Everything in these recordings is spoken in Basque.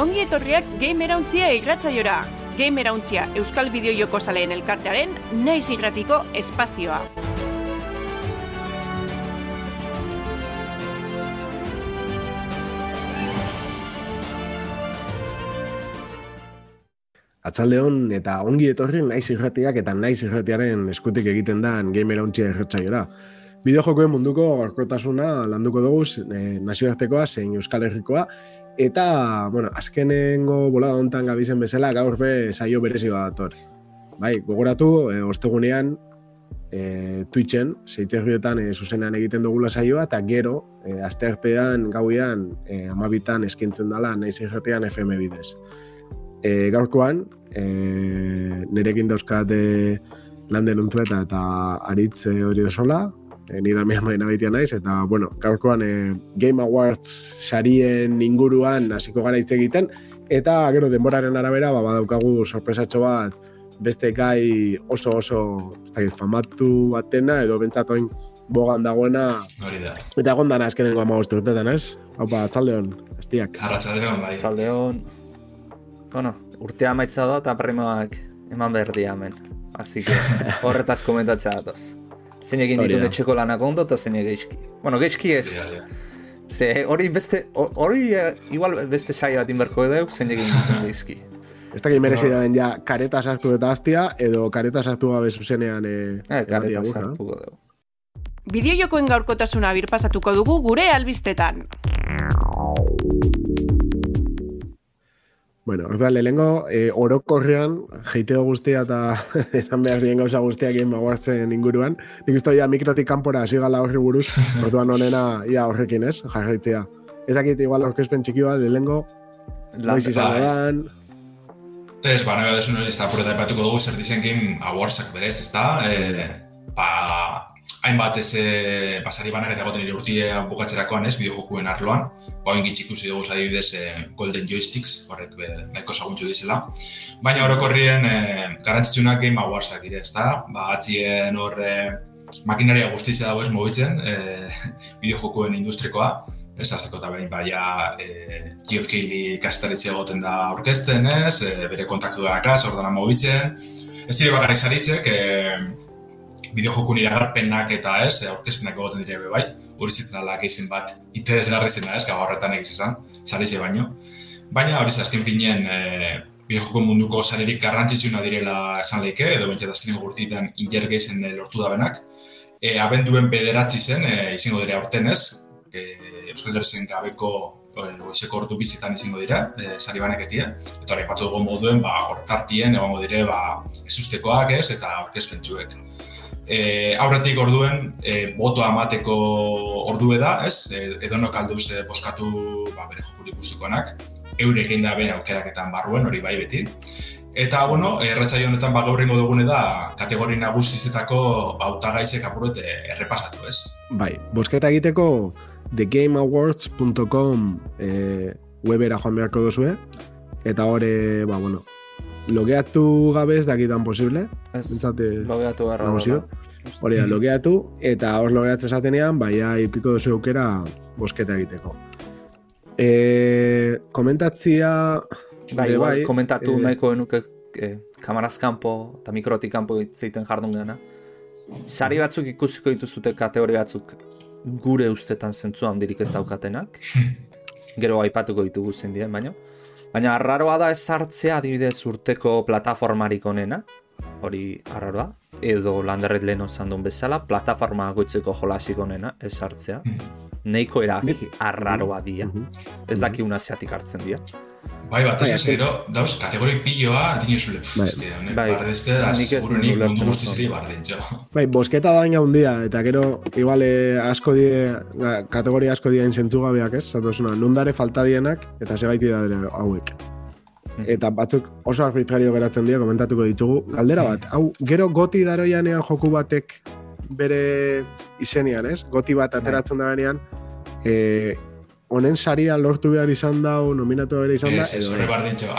ongi etorriak Gamerauntzia irratzaiora. Gamerauntzia Euskal Bideo Joko Zaleen elkartearen naiz irratiko espazioa. Atzaldeon eta ongi etorri naiz irratiak eta naiz irratiaren eskutik egiten da gamer hauntzia irratxaiora. Bideo munduko gorkotasuna landuko dugu e, nazioartekoa zein Euskal Herrikoa eta, bueno, azkenengo bola hontan gabizen bezala gaur be saio berezi bat Bai, gogoratu, e, ostegunean e, Twitchen, zeiterrietan e, zuzenean egiten dugula saioa eta gero, e, asteartean gauian e, amabitan eskintzen dela naiz irratian FM bidez. E, gaurkoan, e, nirekin dauzkate landen untu eta eta aritze hori osola, e, ni da mian naiz, eta, bueno, gaurkoan e, Game Awards sarien inguruan hasiko gara hitz egiten, eta gero denboraren arabera, ba, badaukagu sorpresatxo bat, beste gai oso oso, ez da, famatu batena, edo bentsatoin bogan dagoena, eta gondana eskenengo ama urtetan, ez? Haupa, txaldeon, estiak. Arratxaldeon, bai. Txaldeon bueno, urtea maitza da eta premoak eman behar hemen. Así que horretaz komentatzea datoz. Zein egin ditu netxeko lanak ondo eta zein egizki. Bueno, gehizki ez. Ze hori beste, hori eh, igual beste saio bat inberko edo, zein egin ditu gehizki. Ez dakit merezi da ben ja kareta sartu eta aztia, edo kareta sartu gabe zuzenean e, eh, kareta sartu dugu. Bideo jokoen gaurkotasuna birpasatuko dugu gure albistetan. Bueno, ez da, lehenko, e, orokorrean, jeiteo guztia eta esan behar dien gauza guztiak egin magoartzen inguruan. Nik uste ya mikrotik kanpora hasi gala horri buruz, orduan honena ia horrekin ez, jarraitzea. Ez dakit igual orkezpen txiki bat, lehenko, noiz izan edan... Ez, ba, nago desun hori ez da, pureta epatuko dugu, zer dizen game awardsak berez, ez da? E, ba, hainbat ez e, pasari banak eta goten urtia bukatzerakoan ez, bideo jokuen arloan. Ba, ingitz ikusi dugu adibidez e, Golden Joysticks, horrek be, nahiko saguntzu dizela. Baina orokorrien e, garantzitsunak Game Awardsak dire, ez da? Ba, atzien hor e, makinaria guztizia dago ez mobitzen, e, bideo jokuen industrikoa. Ez, azteko eta behin, baina e, Geoff Keighley kasetaritzi egoten da orkesten, ez, e, bere kontaktu darakaz, ordena mobitzen. Ez dire bakarrik zarizek, e, bideo jokun iragarpenak eta ez, aurkezpenak egoten dire bai, hori zitzen dala gehizien bat, interesgarri zena ez, gaur horretan egiz izan, sarize baino. Baina hori azken finean, e, bideo munduko sarerik garrantzitsuna direla esan lehike, edo bentsa azkenen gurtitan inger gehizen e, lortu da benak. E, abenduen bederatzi zen, e, izango dire aurten ez, e, Euskal Derrezen gabeko goizeko ordu bizitan izango dira, e, sari banak etia. Eta hori, patu dugu moduen, ba, hortartien, egongo dire, ba, ezustekoak ez, eta orkezpentsuek e, aurretik orduen e, botoa amateko ordue da, ez? E, edonok alduz e, boskatu ba, bere jokurik guztukoenak, eurek egin da bere aukeraketan barruen, hori bai beti. Eta, bueno, erratxai honetan ba, gaur dugune da, kategori nagusizetako bautagaizek apuret errepasatu, ez? Bai, bosketa egiteko thegameawards.com e, webera joan beharko duzue, eta hori, ba, bueno, logeatu gabe ez dakitan posible. Ez, logeatu garra. Hori da, logeatu, eta hor logeatzen zatenean, baia ikiko duzu eukera bosketa egiteko. E, komentatzia... Bai, bai, komentatu e, nahiko enuke e, kamaraz kanpo eta mikrotik kanpo zeiten jardun gana. Sari batzuk ikusiko dituzute kategori batzuk gure ustetan zentzu handirik ez daukatenak. Gero aipatuko ditugu zen dien, baina. Baina arraroa da ez hartzea adibidez urteko plataformarik onena. Hori arraroa edo landerret lehen osan duen bezala, plataforma goitzeko jolasik onena, ez hartzea. Mm Neiko eraki arraroa dia. Mm Ez daki una zeatik hartzen dia. Bai, bat ez bai, ez dauz, kategori pilloa, dine zule, bai, bai, bardezte, Bai, bosketa da baina hundia, eta gero, igual, eh, asko die, kategori asko dien zentzu gabeak, ez? Zatosuna, nundare falta dienak, eta segaiti da hauek. Mm. eta batzuk oso arbitrario geratzen dira komentatuko ditugu. Galdera bat, hau, gero goti daroianean joku batek bere izenean, ez? Goti bat ateratzen da ganean, e, honen saria lortu behar izan da, nominatu behar izan da, edo ez. Ez, horre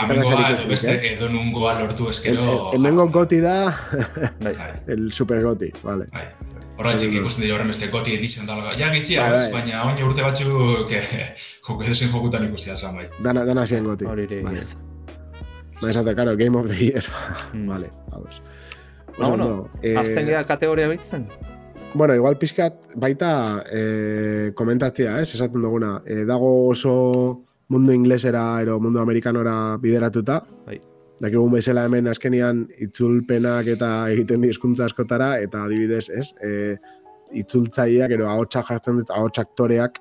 amengoa, beste, edo nungoa lortu eskero... Hemengo goti da, bai. el super goti, vale. Bai. Horretxik ikusten dira horren beste goti edizion dala. Ja, gitxia, bai, bai. baina oin urte batzuk joko edo zen jokutan ikusia zan bai. Dana, dana zien goti. Hori vale. Ba, esate, karo, Game of the Year. mm. vale, vamos. Ba, bueno, eh, azten geha kategoria bitzen? Bueno, igual pixkat baita eh, komentatzea, ez, esaten duguna. Eh, dago oso mundu inglesera ero mundu amerikanora bideratuta. Bai dakigun bezala hemen azkenian itzulpenak eta egiten dizkuntza askotara eta adibidez, ez? E, itzultzaileak ero ahotsak jartzen dut ahotsak toreak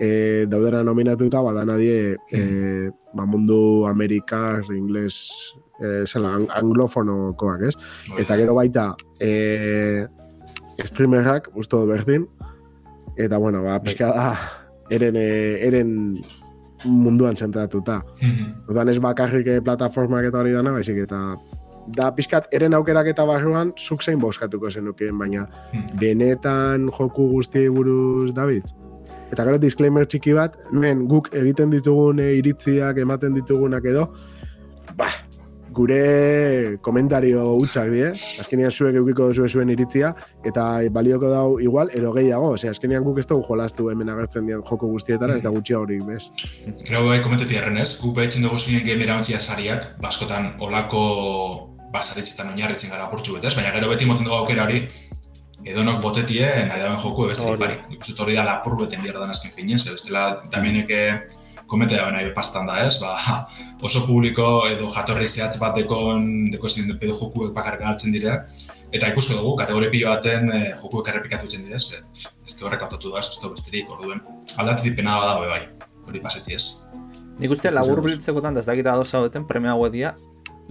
e, daudera nominatuta bada nadie e, ba mundu amerikar, ingles e, zela, anglofonokoak, ez? Eta gero baita e, streamerrak, usto berdin eta bueno, ba, pixka da eren, e, eren munduan zentratuta. Mm -hmm. ez bakarrik eh, plataformak eta hori dana, baizik eta da pixkat eren aukerak eta barruan zuk zein boskatuko zenukeen, baina mhm. benetan joku guzti buruz, David? Eta gero disclaimer txiki bat, men guk egiten ditugun eh, iritziak, ematen ditugunak edo, bah, gure komentario utxak die, azkenean zuek eukiko duzu zuen iritzia, eta balioko dau igual, ero gehiago, ose, azkenean guk ez dugu jolastu hemen agertzen dien joko guztietara, ez da gutxi hori, bez? Gero bai komenteti erren ez, guk behitzen dugu zuen gamera ontzia zariak, baskotan olako basaritzetan oinarritzen gara portxu betez, baina gero beti moten dugu aukera hori, edonok botetie, nahi dauen joku, ebeste barik. Nik hori da lapur beten bierda azken finez, bestela, damieneke komete da nahi pastan da ez, ba, oso publiko edo jatorri zehatz bat dekon, deko zin edo jokuek bakarrik hartzen dire, eta ikusko dugu, kategori pilo baten e, jokuek errepikatu zen dire, ez, ez horrek autotu da, ez besterik, orduen, aldatu dipena da bai, hori paseti ez. Nik uste labur biltzekotan, ez dakita adosa duten, premia hau edia,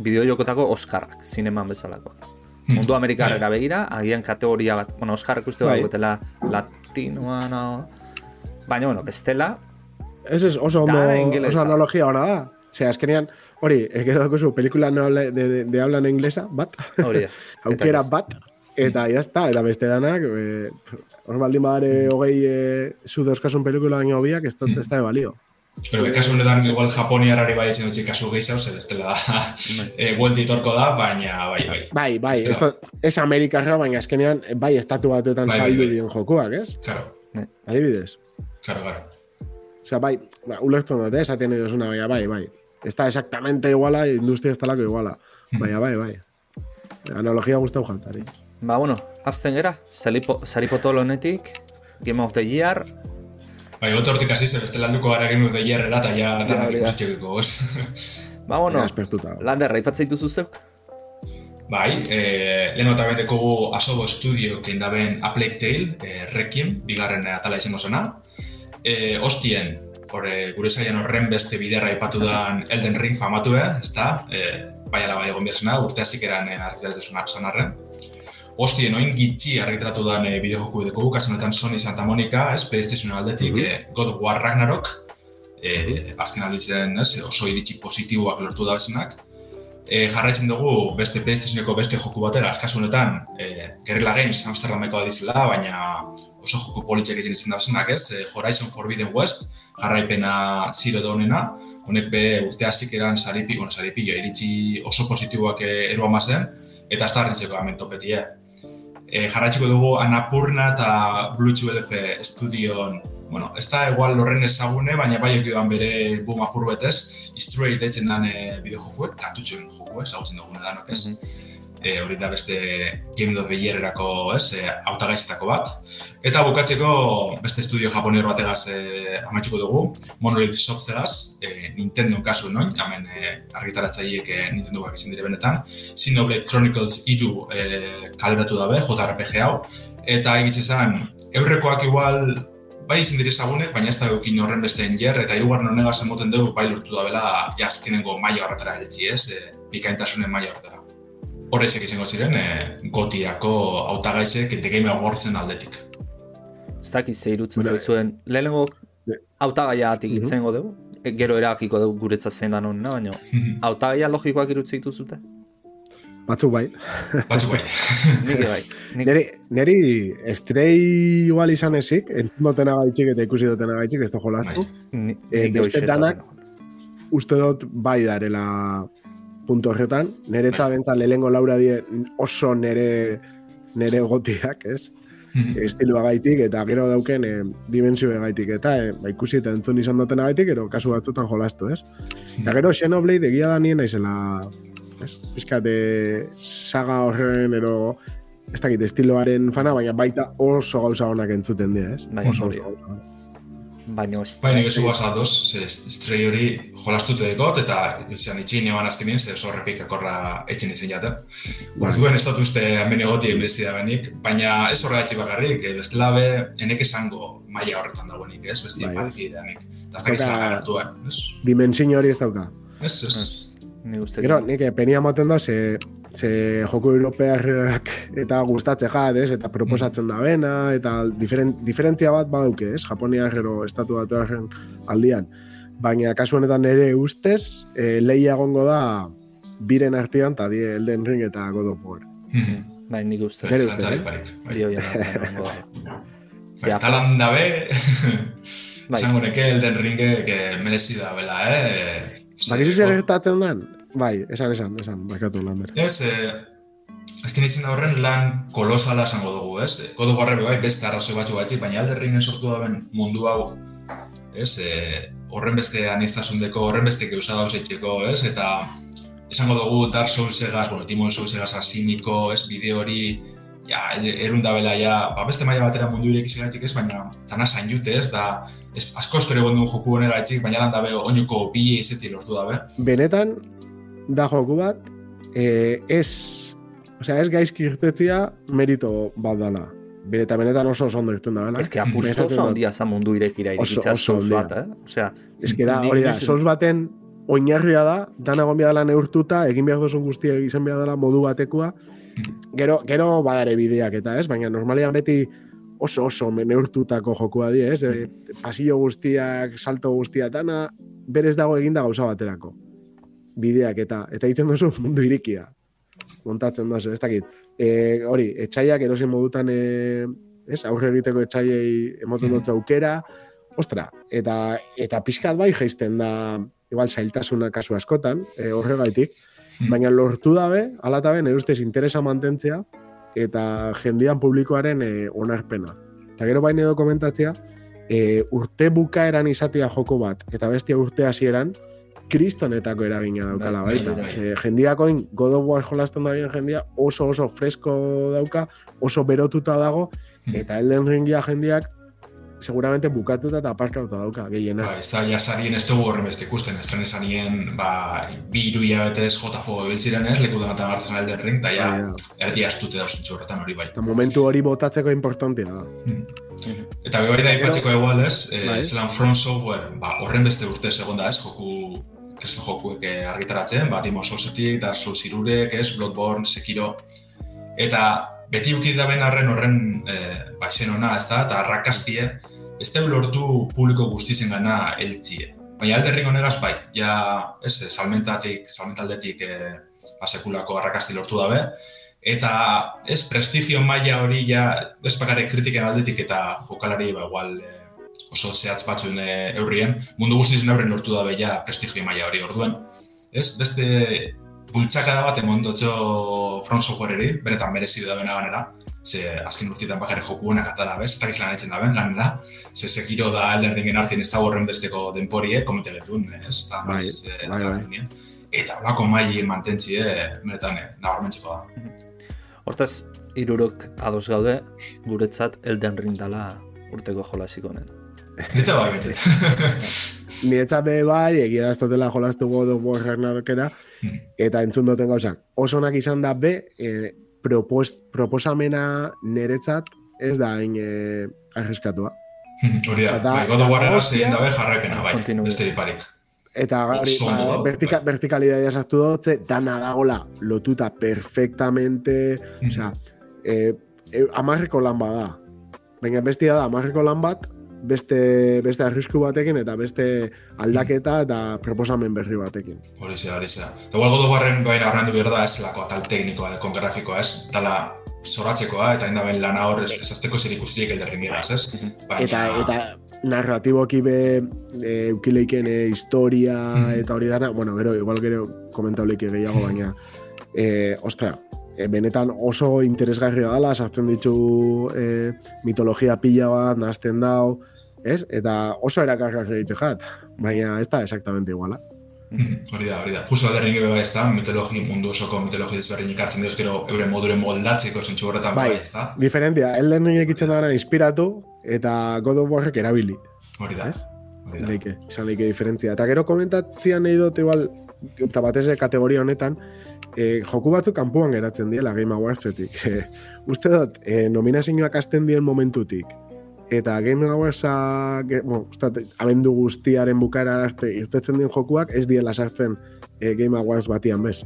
bideo jokotako Oskarrak, zineman bezalako. Hmm. Mundu Amerikarrera bai. begira, agian kategoria bat, bueno, Oskarrak uste bai. gotela latinoa, no? baina, bueno, bestela, Ez es oso ondo, oso analogia hona da. Osea, azkenean, hori, egedo dakuzu, pelikula no de, de, de hablan inglesa, bat. Hori, Aukera bat. Eta ya está, eta beste danak, eh, hor baldin badare hogei eh, zu dauzkasun pelikula baino hobiak, ez da, ez da balio. Pero kasu honetan igual Japonia rari bai etxen dutxik kasu gehiago, zer ez dela eh, vuelti torko da, baina bai, bai. Bai, bai, esto es Amerikarra, baina azkenean bai estatu batetan bai, saldu bai, bai. dion jokoak, ez? Claro. Adibidez. Claro, claro. O sea, bai, ba, ulertzen dut, eh, esaten edo zuna, baina, bai, bai. Está exactamente iguala, industria ez talako iguala. Baina, bai, bai. Analogia guztau jantari. Ba, bueno, azten gera, Saripo Tolonetik, Game of the Year. Bai, goto hortik hasi, ze beste landuko gara Game of the Year era, eta ja, danak ikusitxeko, Ba, bueno, ja, lander, raipatzea dituzu zeuk? Bai, eh, lehen eta beteko gu Asobo Studio kein daben A Plague Tale, eh, Requiem, bigarren atala izango zena e, ostien, ore, gure zailan horren beste biderra ipatu da Elden Ring famatu, eh? ez da? E, bai ala bai egon biazena, urte hasik eran e, zanarren. Ostien, oin gitxi argitratu da e, bideojoku edeko bukazen Sony Santa Monica, ez, PlayStation aldetik, mm -hmm. God of War Ragnarok, e, azken alditzen, ez, oso iritsi positiboak lortu da bezenak, e, jarraitzen dugu beste PlayStationeko beste joku batera, askasunetan, e, Guerrilla Games Amsterdameko dizela, baina oso joku politxek egin izan dauzenak, ez? E, Horizon Forbidden West, jarraipena Zero Dawnena, honek be urte hasik eran saripi, bueno, saripi, iritsi oso positiboak eroa mazen, eta ez da harritzeko hemen topetie. E, jarraitzeko dugu Anapurna eta Blue LF Studion bueno, ez da igual lorren ezagune, baina bai okioan bere boom apur betez, Stray deitzen dan e, bideo jokuek, katutxoen joku, ezagutzen dugune danok ez. Mm hori da beste Game of the Year erako, ez, e, bat. Eta bukatzeko beste estudio japonero bategaz e, amaitxiko dugu, Monolith Softwareaz, e, Nintendo kasu noin, hemen e, argitaratzaileek e, Nintendo izan dire benetan. Xenoblade Chronicles iru e, kaleratu dabe, JRPG hau. Eta egiz esan, eurrekoak igual bai izin dire zagunek, baina ez da eukin horren beste jer, eta irugarren honega zenboten dugu bai lortu da bela jaskenengo maia horretara eletzi ez, e, bikaintasunen maia horretara. Horrezek izango ziren, e, gotiako autagaizek The Game Awardsen aldetik. Ez dakiz ze irutzen bueno, zuen, lehenengo autagaia atik uh -huh. dugu, e, gero erakiko dugu guretzat zein da non, baina autagaia logikoak irutzen dituzute? Batzuk bai. Batzuk bai. Nire bai. Neri, neri estrei igual izan ezik, entzun agaitxik eta ikusi dutena agaitxik, ez da jolaztu. Bai. Eh, beste danak, uste dut bai darela punto horretan. Nere bai. lehengo laura die oso nere nere gotiak, ez? Mhm. estiloa gaitik, eta gero dauken e, dimensioa gaitik, eta e, ba, ikusi eta entzun izan duten gaitik, gero kasu batzutan jolastu, ez? Eta gero Xenoblade egia da nien naizela, ez? Bizkate saga horren, ero, ez dakit, estiloaren fana, baina baita oso gauza honak entzuten dira, ez? Bai, oso, oso, baina ez... Baina ez guaz adoz, estrei hori jolastute dekot, eta izan itxin eban azkenien, ze oso repik akorra etxin izan jate. Gorduen bai. ez dut uste hemen egoti enbrezi da benik, baina ez horra etxi bakarrik, eh, beste labe, enek esango maia horretan dagoenik, ez? Besti bai, parki edanik. Eta ez dakiz lagaratuan, ez? Dimensin hori ez dauka. Ez, ez. Ni Gero, nik eh, penia moten da, ze ze joko europearrak eta gustatze jat, ez? Eta proposatzen da bena, eta diferent, diferentzia bat baduke, ez? Japonia gero estatu bat aldian. Baina kasu honetan ere ustez, e, lehia gongo da biren artean, eta die Elden Ring eta God of War. Mhm. Bai, nik uste. Gero uste, eh? Bai, bai, talan dabe, bai. zango neke Elden Ring merezi da bela, eh? Bakizu zer gertatzen den? Bai, esan, esan, esan, bakatu lan bera. Ez, eh, azken izin da horren lan kolosala esango dugu, ez? Kodo barre bai, beste arrazoi batzu batzik, baina alderrin sortu daben mundu hau, ez? Eh, horren beste anistazundeko, horren beste geusa dauz etxeko, ez? Eta esango dugu Dark Souls egaz, bueno, Timon Souls egaz asiniko, ez? Bide hori, ja, erun da bela, ja, ba, beste maila batera mundu irek izan ez, baina tana zain jute, ez? Da, ez, asko espero gondun joku honega etxik, baina lan dabe, oinuko bi izeti lortu dabe. Benetan, da joku bat, e, ez, osea, ez gaizki irtetzia merito bat dala. Bere eta benetan oso oso ondo irten da, Ez que apustu oso ondia za mundu irekira irikitzea souls bat, eh? Osea, ez que da, hori da, souls baten oinarria da, dana egon dela neurtuta, egin behar duzun guztia izan behar dela modu batekoa, gero, gero badare bideak eta ez, baina normalian beti oso oso neurtutako jokua di, ez? De, pasillo guztiak, salto guztia, dana berez dago eginda gauza baterako bideak eta eta egiten duzu mundu irikia. Montatzen duzu, ez dakit. E, hori, etxaiak erosin modutan e, ez, aurre egiteko etxaiei emoten dut aukera, ostra, eta, eta pixkat bai jaisten da, igual, zailtasuna kasu askotan, e, horregaitik, baina lortu dabe, alatabe, nire ustez interesa mantentzea, eta jendian publikoaren e, onarpena. Eta gero baina edo komentatzea, e, urte bukaeran izatea joko bat, eta bestia urte hasieran, kristonetako eragina daukala bai, baita. Bai, bai. jendiakoin God of War jolasten da bien jendia oso oso fresko dauka, oso berotuta dago, hmm. eta Elden Ringia jendiak seguramente bukatuta eta aparkatuta dauka, gehiena. Ba, ez da, jasarien ez dugu horren beste ikusten, ez trenezanien, ba, bi iru hilabetez JFO ebiltziren ez, leku denatzen hartzen Elden Ring, eta ja, erdi astute da horretan hori bai. Eta momentu hori botatzeko importantia da. Hmm. Eta bebai da ipatzeko egual ez, eh, zelan front software, ba, horren beste urte segonda ez, joku kresto jokuek eh, argitaratzen, bat imo sosetik, Dark Souls irurek, ez, Bloodborne, Sekiro, eta beti ukit da arren horren e, ba, ona, ez da, eta arrakastie, ez da lortu publiko guztizen gana eltzie. Baina alderrik honegaz bai, ja, ez, salmentatik, salmentaldetik e, ba, sekulako arrakasti lortu dabe, eta ez, prestigio maila hori ja, ez bagare kritiken aldetik eta jokalari, ba, igual, oso zehatz batzuen e, eurrien, mundu guztiz neurren lortu da beha prestigio maila hori orduen. Ez, beste bultzaka da bat emondotxo front software beretan merezi da bena ganera, ze azken urtietan bakare joku honak atala, bez? Eta gizlan etzen da ben, lanera, ze sekiro da Elden Ringen artien ez da horren besteko denporie, komete letun, ez? Eta, bai, eh, bai, bai. Eta holako maili mantentzi, eh, beretan, eh, nabarmentzeko da. Hortaz, irurok ados gaude, guretzat Elden Ring dala urteko jolasiko honen. Nitza bai, Nietza be bai, egia da estotela jolastu godo bo Ragnarokera, hmm. eta entzun duten gauzak. Oso onak izan da be, e, propos, proposamena niretzat ez da hain e, arriskatua. Hmm, hori da, bai, godo guarrera zein da be jarraipena bai, beste diparik. Eta hori, ba, vertika, vertikalidadea sartu dutze, dana dagola lotuta perfectamente, mm. o sea, eh, eh, amarriko lan bada. Baina bestia da, amarriko lan bat, beste, beste arrisku batekin eta beste aldaketa eta proposamen berri batekin. Hori zera, hori zera. Eta gualgo dugu harren bain aurrendu behar da, ez lako atal teknikoa, dekon grafikoa, ez? Dala zoratzekoa eta inda lana hor ez, azteko zer ikustiek elderrin gira, ez? Baina... Eta, eta narratiboki be e, eukileiken e, historia eta hori dara, bueno, gero, igual gero komentauleik gehiago, baina, e, ostra, e, benetan oso interesgarria dela, sartzen ditu e, mitologia pila bat, nazten dau, ez? Eta oso erakargarri ditu jat, baina ez da exactamente iguala. Hori da, hori da. Justo alderrin gero ez da, mitologi, mundu osoko mitologi desberdin ikartzen dira, gero euren moduren moldatzeko zentsu horretan bai, ez da. Diferentia, elden ring ekitzen da inspiratu eta God of Warrek erabili. Hori da. Hori da. Leike, izan leike diferentzia. Eta gero komentatzian nahi dut igual, eta batez kategoria honetan, e, joku batzuk kanpoan geratzen diela Game Awardsetik. Uste dut, e, nominazioak asten dien momentutik, eta Game Awards-a, bueno, abendu guztiaren bukara arte irtetzen dien jokuak, ez diela sartzen e, Game Awards batian bez.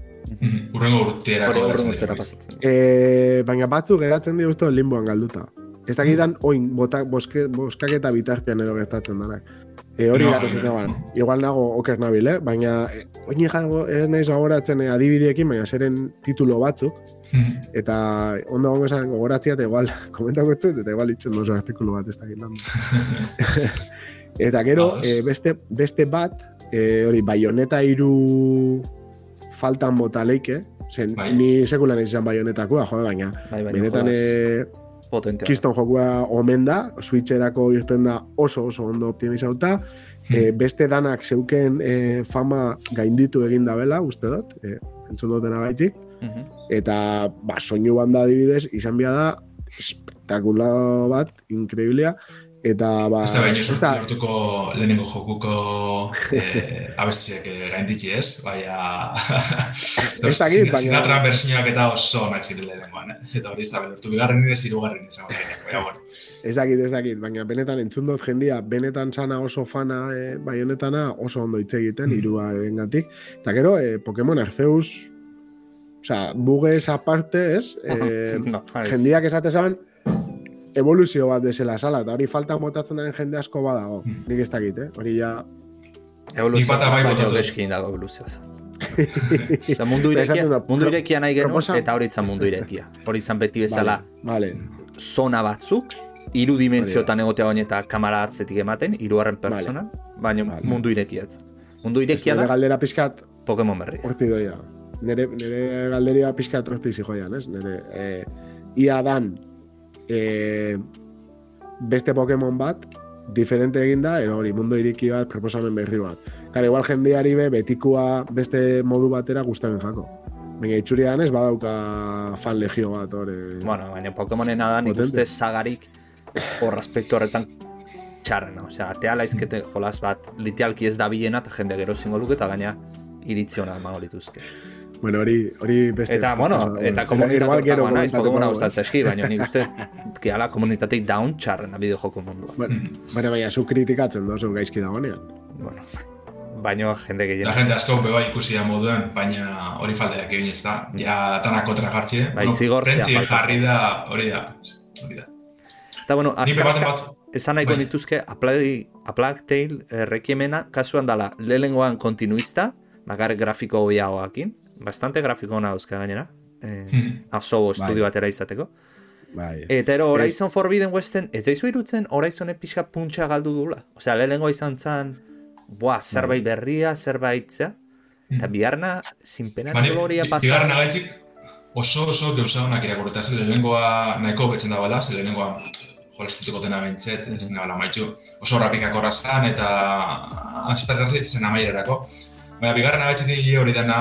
Urrengo urtera pasatzen. E, baina batzu geratzen dira uste limboan galduta. Ez dakitan, oin, botak, boske, boskaketa bitartean edo gertatzen danak. E, hori no, gara, igual nago oker nabil, eh? baina e, oin nahiz agoratzen eh, adibidiekin, baina zeren titulo batzuk, hmm. eta ondo gongo esan gogoratzia, eta igual, komentako ez eta igual itzen dozo artikulu bat ez da eta gero, e, beste, beste bat, e, hori, baioneta iru faltan bota leike, zen, bai. ni sekulan izan baionetakoa, jode, baina, bai, benetan, potentea. Kiston jokua omen da, Switcherako irten da oso oso ondo optimizauta, hmm. e, beste danak zeuken e, fama gainditu egin da bela, uste dut, e, entzun dutena gaitik, eta ba, soinu banda adibidez, izan bia da, espektakula bat, increíblea, Eta, ba... Ez da baino, esta... lortuko lehenengo jokuko eh, abestiak eh, gainditzi ez, baina... ez da git, baina... Sinatra bersiñoak eta oso onak ziren lehenengoan, eh? Eta hori ez da, lortu bigarren nire zirugarren izan, baina, bueno. Ez da git, ez da git, baina benetan entzun dut jendia, benetan sana oso fana eh, bai honetana oso ondo hitz egiten, mm. iruaren gatik. Eta gero, eh, Pokemon Arceus, o sea, bugues aparte, ez? Eh, no, jendiak esate zaben, evoluzio bat bezala sala, eta hori falta motatzen den jende asko badago. Hmm. Nik ez dakit, eh? Hori ja... Evoluzio bat bai baino geskin dago evoluzio Eta mundu irekia, mundu irekia nahi genuen, eta hori izan mundu irekia. Hori izan beti bezala vale, zona batzuk, hiru dimentziotan egotea baina eta kamara atzetik ematen, hirugarren pertsona, baina mundu irekia Mundu irekia da... galdera pizkat... Pokemon berri. Horti doia. Nere, nere galderia pizkat horti zijoian, ez? Nere, eh, ia dan, e, beste Pokemon bat, diferente egin da, ero hori, mundu iriki bat, proposamen berri bat. Kare, igual jendeari be, betikua beste modu batera guztaren jako. Baina itxurian ez badauka fan legio bat, hori. Bueno, baina Pokemonen da nik uste sagarik hor aspektu horretan txarrena. Osea, atea laizkete jolas bat litealki ez da bilena eta jende gero zingo luke eta gaina iritziona emango lituzke. Bueno, hori, hori beste... Eta, bueno, eta komunitatea gero naiz, Pokemona gustatzen eski, baina ni uste, que ala komunitatea down txarren bideo joko mundua. Bueno, baina, baina, zu kritikatzen dozu gaizki dagoenean. Bueno, baina jende gehien. La gente asko beba ikusi da moduen, baina hori falteak egin ez da. Ja, tanak kontra jartxe. Bai, zigortzea. Rentzi jarri da, hori da, hori da. Eta, bueno, azkarka, esan nahiko bai. dituzke, A Plague Tale eh, rekiemena, kasuan dala, lehengoan kontinuista, bakar grafiko hobiagoakin, bastante grafiko hona dauzka gainera. Eh, hmm. Asobo bai. estudio batera izateko. Bai. Eta ero Horizon Forbidden Westen, ez daizu irutzen Horizonen pixka puntxa galdu dula. Osea, lehenengo izan zan, boa, zerbait bai. berria, zerbait zea. Eta hmm. biharna, zinpena gloria pasar. Biharna gaitzik, oso oso geuza honak irakurreta, ze lehenengoa nahiko betzen da bala, ze lehenengoa jolestutiko dena bentzet, mm -hmm. ez nabala maitxu. Oso rapikak horra zan, eta aspertarri zen amaierarako. Baina, bigarren abetzen digi hori dena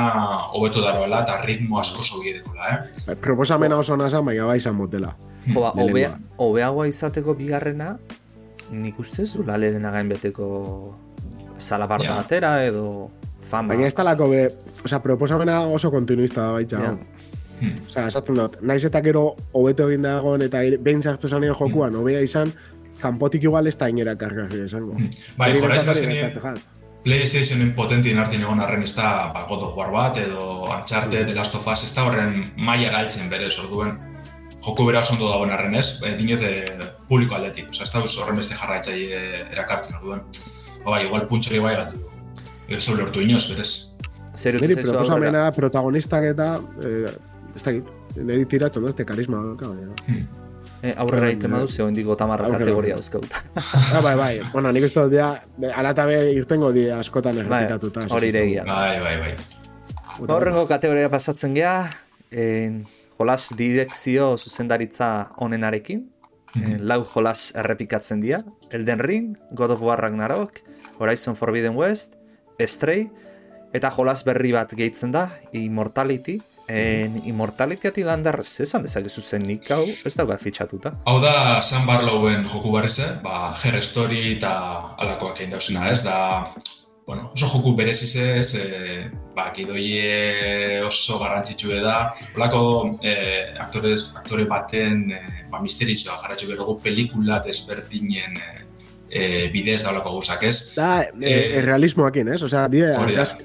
hobeto daroela eta ritmo asko sobi edekola, eh? Bai, proposamena oso nasa, baina bai izan motela. Jo, ba, obeagoa izateko bigarrena, nik ustez du laleren again beteko salabarda yeah. edo fama. Baina ez talako be, oza, proposamena oso kontinuista da baitza. Yeah. Hmm. Osa, esaten dut, naiz eta gero hobeto egin dagoen eta behin zartzen zanien jokuan, hmm. hobea izan, kanpotik igual ez da inera kargarri esango. Hmm. Bai, jora ez PlayStationen potentien hartin egon arren ez da ba, God of War bat edo Uncharted, The Last of Us, ez da horren maia galtzen bere orduen joko bera oso ondo dagoen arren ez, e, dinote publiko aldetik, oza, ez da horren beste jarraitzai erakartzen orduen. Ba, bai, igual puntxori bai gatu. Ez da lortu inoz, berez. Zer Neri proposamena protagonistak eta, eh, ez da git, niri tiratzen da, ez karisma. Hmm. Eh, aurrera iten madu, zeo indigo tamarra kategoria dauzkauta. ah, bai, bai. Bueno, nik uste dia, alatabe irtengo di askotan errepikatuta. Bai, hori iregia. Bai, bai, bai. Horrengo kategoria pasatzen gea, en, jolas direkzio zuzendaritza onenarekin, mm -hmm. lau jolas errepikatzen dira, Elden Ring, God of War Ragnarok, Horizon Forbidden West, Stray, eta jolas berri bat gehitzen da, Immortality, En Immortality ati landar zesan dezakezu zen nik hau, ez da bat fitxatuta. Hau da Sam Barlowen joku barrize, ba, Her Story eta alakoak egin dauzena, ez? Da bueno, oso joku bereziz ez, e, ba, gidoie oso garrantzitsu da, holako e, aktorez, aktore baten e, ba, misterizioa jarratxo behar dugu pelikulat ezberdinen e, e, bidez da olako guzak, ez? Da, e, e, realismoakin, ez? Osea, die,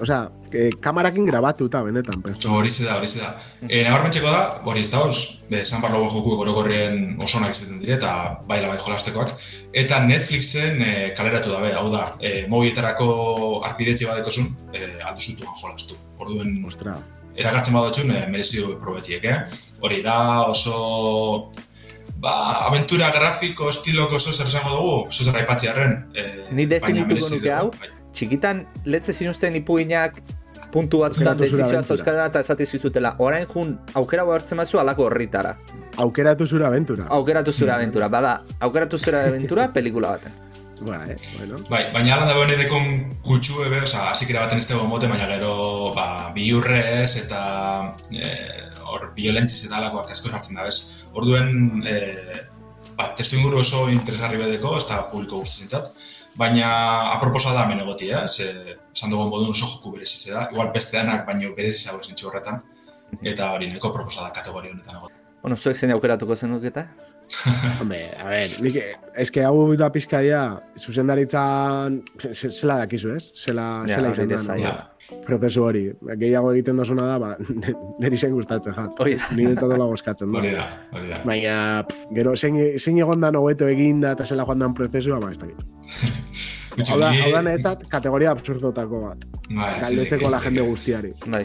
osea, e, kamarakin grabatuta benetan. Hori da, hori da. E, Nabarmentxeko da, hori ez da, os, be, San Barlo joku gorokorrien osonak izaten dire, eta bai bai jolastekoak. Eta Netflixen e, kaleratu dabe, hau da, e, mobietarako arpidetxe badeko zun, e, alduzutu jolastu. Orduen, Ostra. Eragatzen badotxun, e, merezio probetiek, eh? Hori da, oso ba, aventura grafiko estiloko oso zer esango dugu, oso zer raipatzi harren. Eh, Ni definituko nuke hau, bai. txikitan, letze zinuzten ipuinak puntu batzutan desizioa zauzkara eta esati zizutela, orain jun aukera hartzen mazu alako horritara. Aukeratu zura aventura. Aukeratu zura aventura, bada, aukeratu zura aventura pelikula baten. Ba, eh, bueno. Bai, baina ala da bene dekon kutsu ebe, oza, asikera baten ez dago mote, baina gero, ba, biurrez eta eh, hor violentziz eta alakoak asko jartzen da, bez? Orduen, e, ba, testu inguru oso interesgarri bedeko, ez da publiko guzti zintzat, baina aproposa da hemen egoti, eh? Ze, esan dugu modun oso joku bereziz da, igual beste danak, baino bereziz hau zintxo horretan, eta hori neko proposa da kategoria honetan egoti. Bueno, zuek zein aukeratuko zen eta? Hombre, a ver, nik, eske hau da pizkaia, zuzendaritzan, zela dakizu, ez? Zela, ja, zela izan da prozesu hori. Gehiago egiten dozuna da, ba, niri zen gustatzen. Hori da. Nire todo lago eskatzen da. Hori da, hori da. Baina, pff, gero, zein, zein egon da nobeto egin da eta zela joan dan prozesua, ba, ez da Hau da, hau da netzat, kategoria absurdotako bat. Bai, Galdetzeko la jende guztiari. Bai.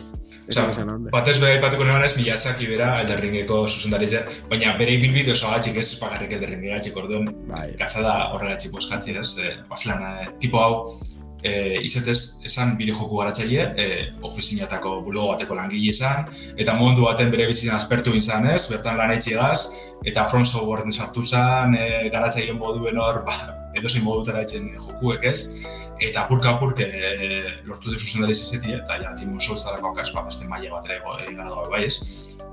Osa, batez beha ipatuko neban ez, Miyazaki bera, elderringeko zuzendarize, baina bere ibilbide oso agatxik ez, pagarrik elderringi gatxik orduan, bai. gatsa da horregatxik boskatzi ez, eh, eh, tipo hau, e, izetez esan bideojoku garatzaile, e, ofizinatako bulogo bateko langile izan, eta mundu baten bere bizitzen aspertu izan ez, bertan lan egaz, eta front software sartu zen, e, garatzaile moduen hor, ba, edozein modu tera etxen jokuek ez, eta apurka apurke e, lortu duzu zendari zizeti, eta ja, timu oso ez dalako ba, beste maile bat ere gara dago bai ez.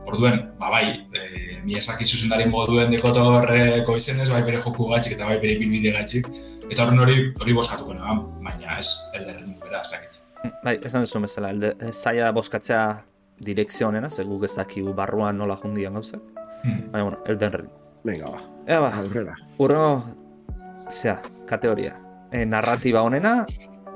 Orduen, ba bai, e, Miyazaki zuzendari moduen dekotorreko izenez, bai bere joku gatzik eta bai bere bilbide gatzik, Eta horren hori, hori boskatuko nahi, baina ez, elderren bera, ez dakit. Bai, esan duzu elde, zaila boskatzea direkzio honena, ze guk ez dakigu barruan nola jundian gauzak. Hmm. Baina, bueno, elderren. Venga, ba. Ea, ba, aurrera. Urrengo, zea, kategoria. E, narratiba honena,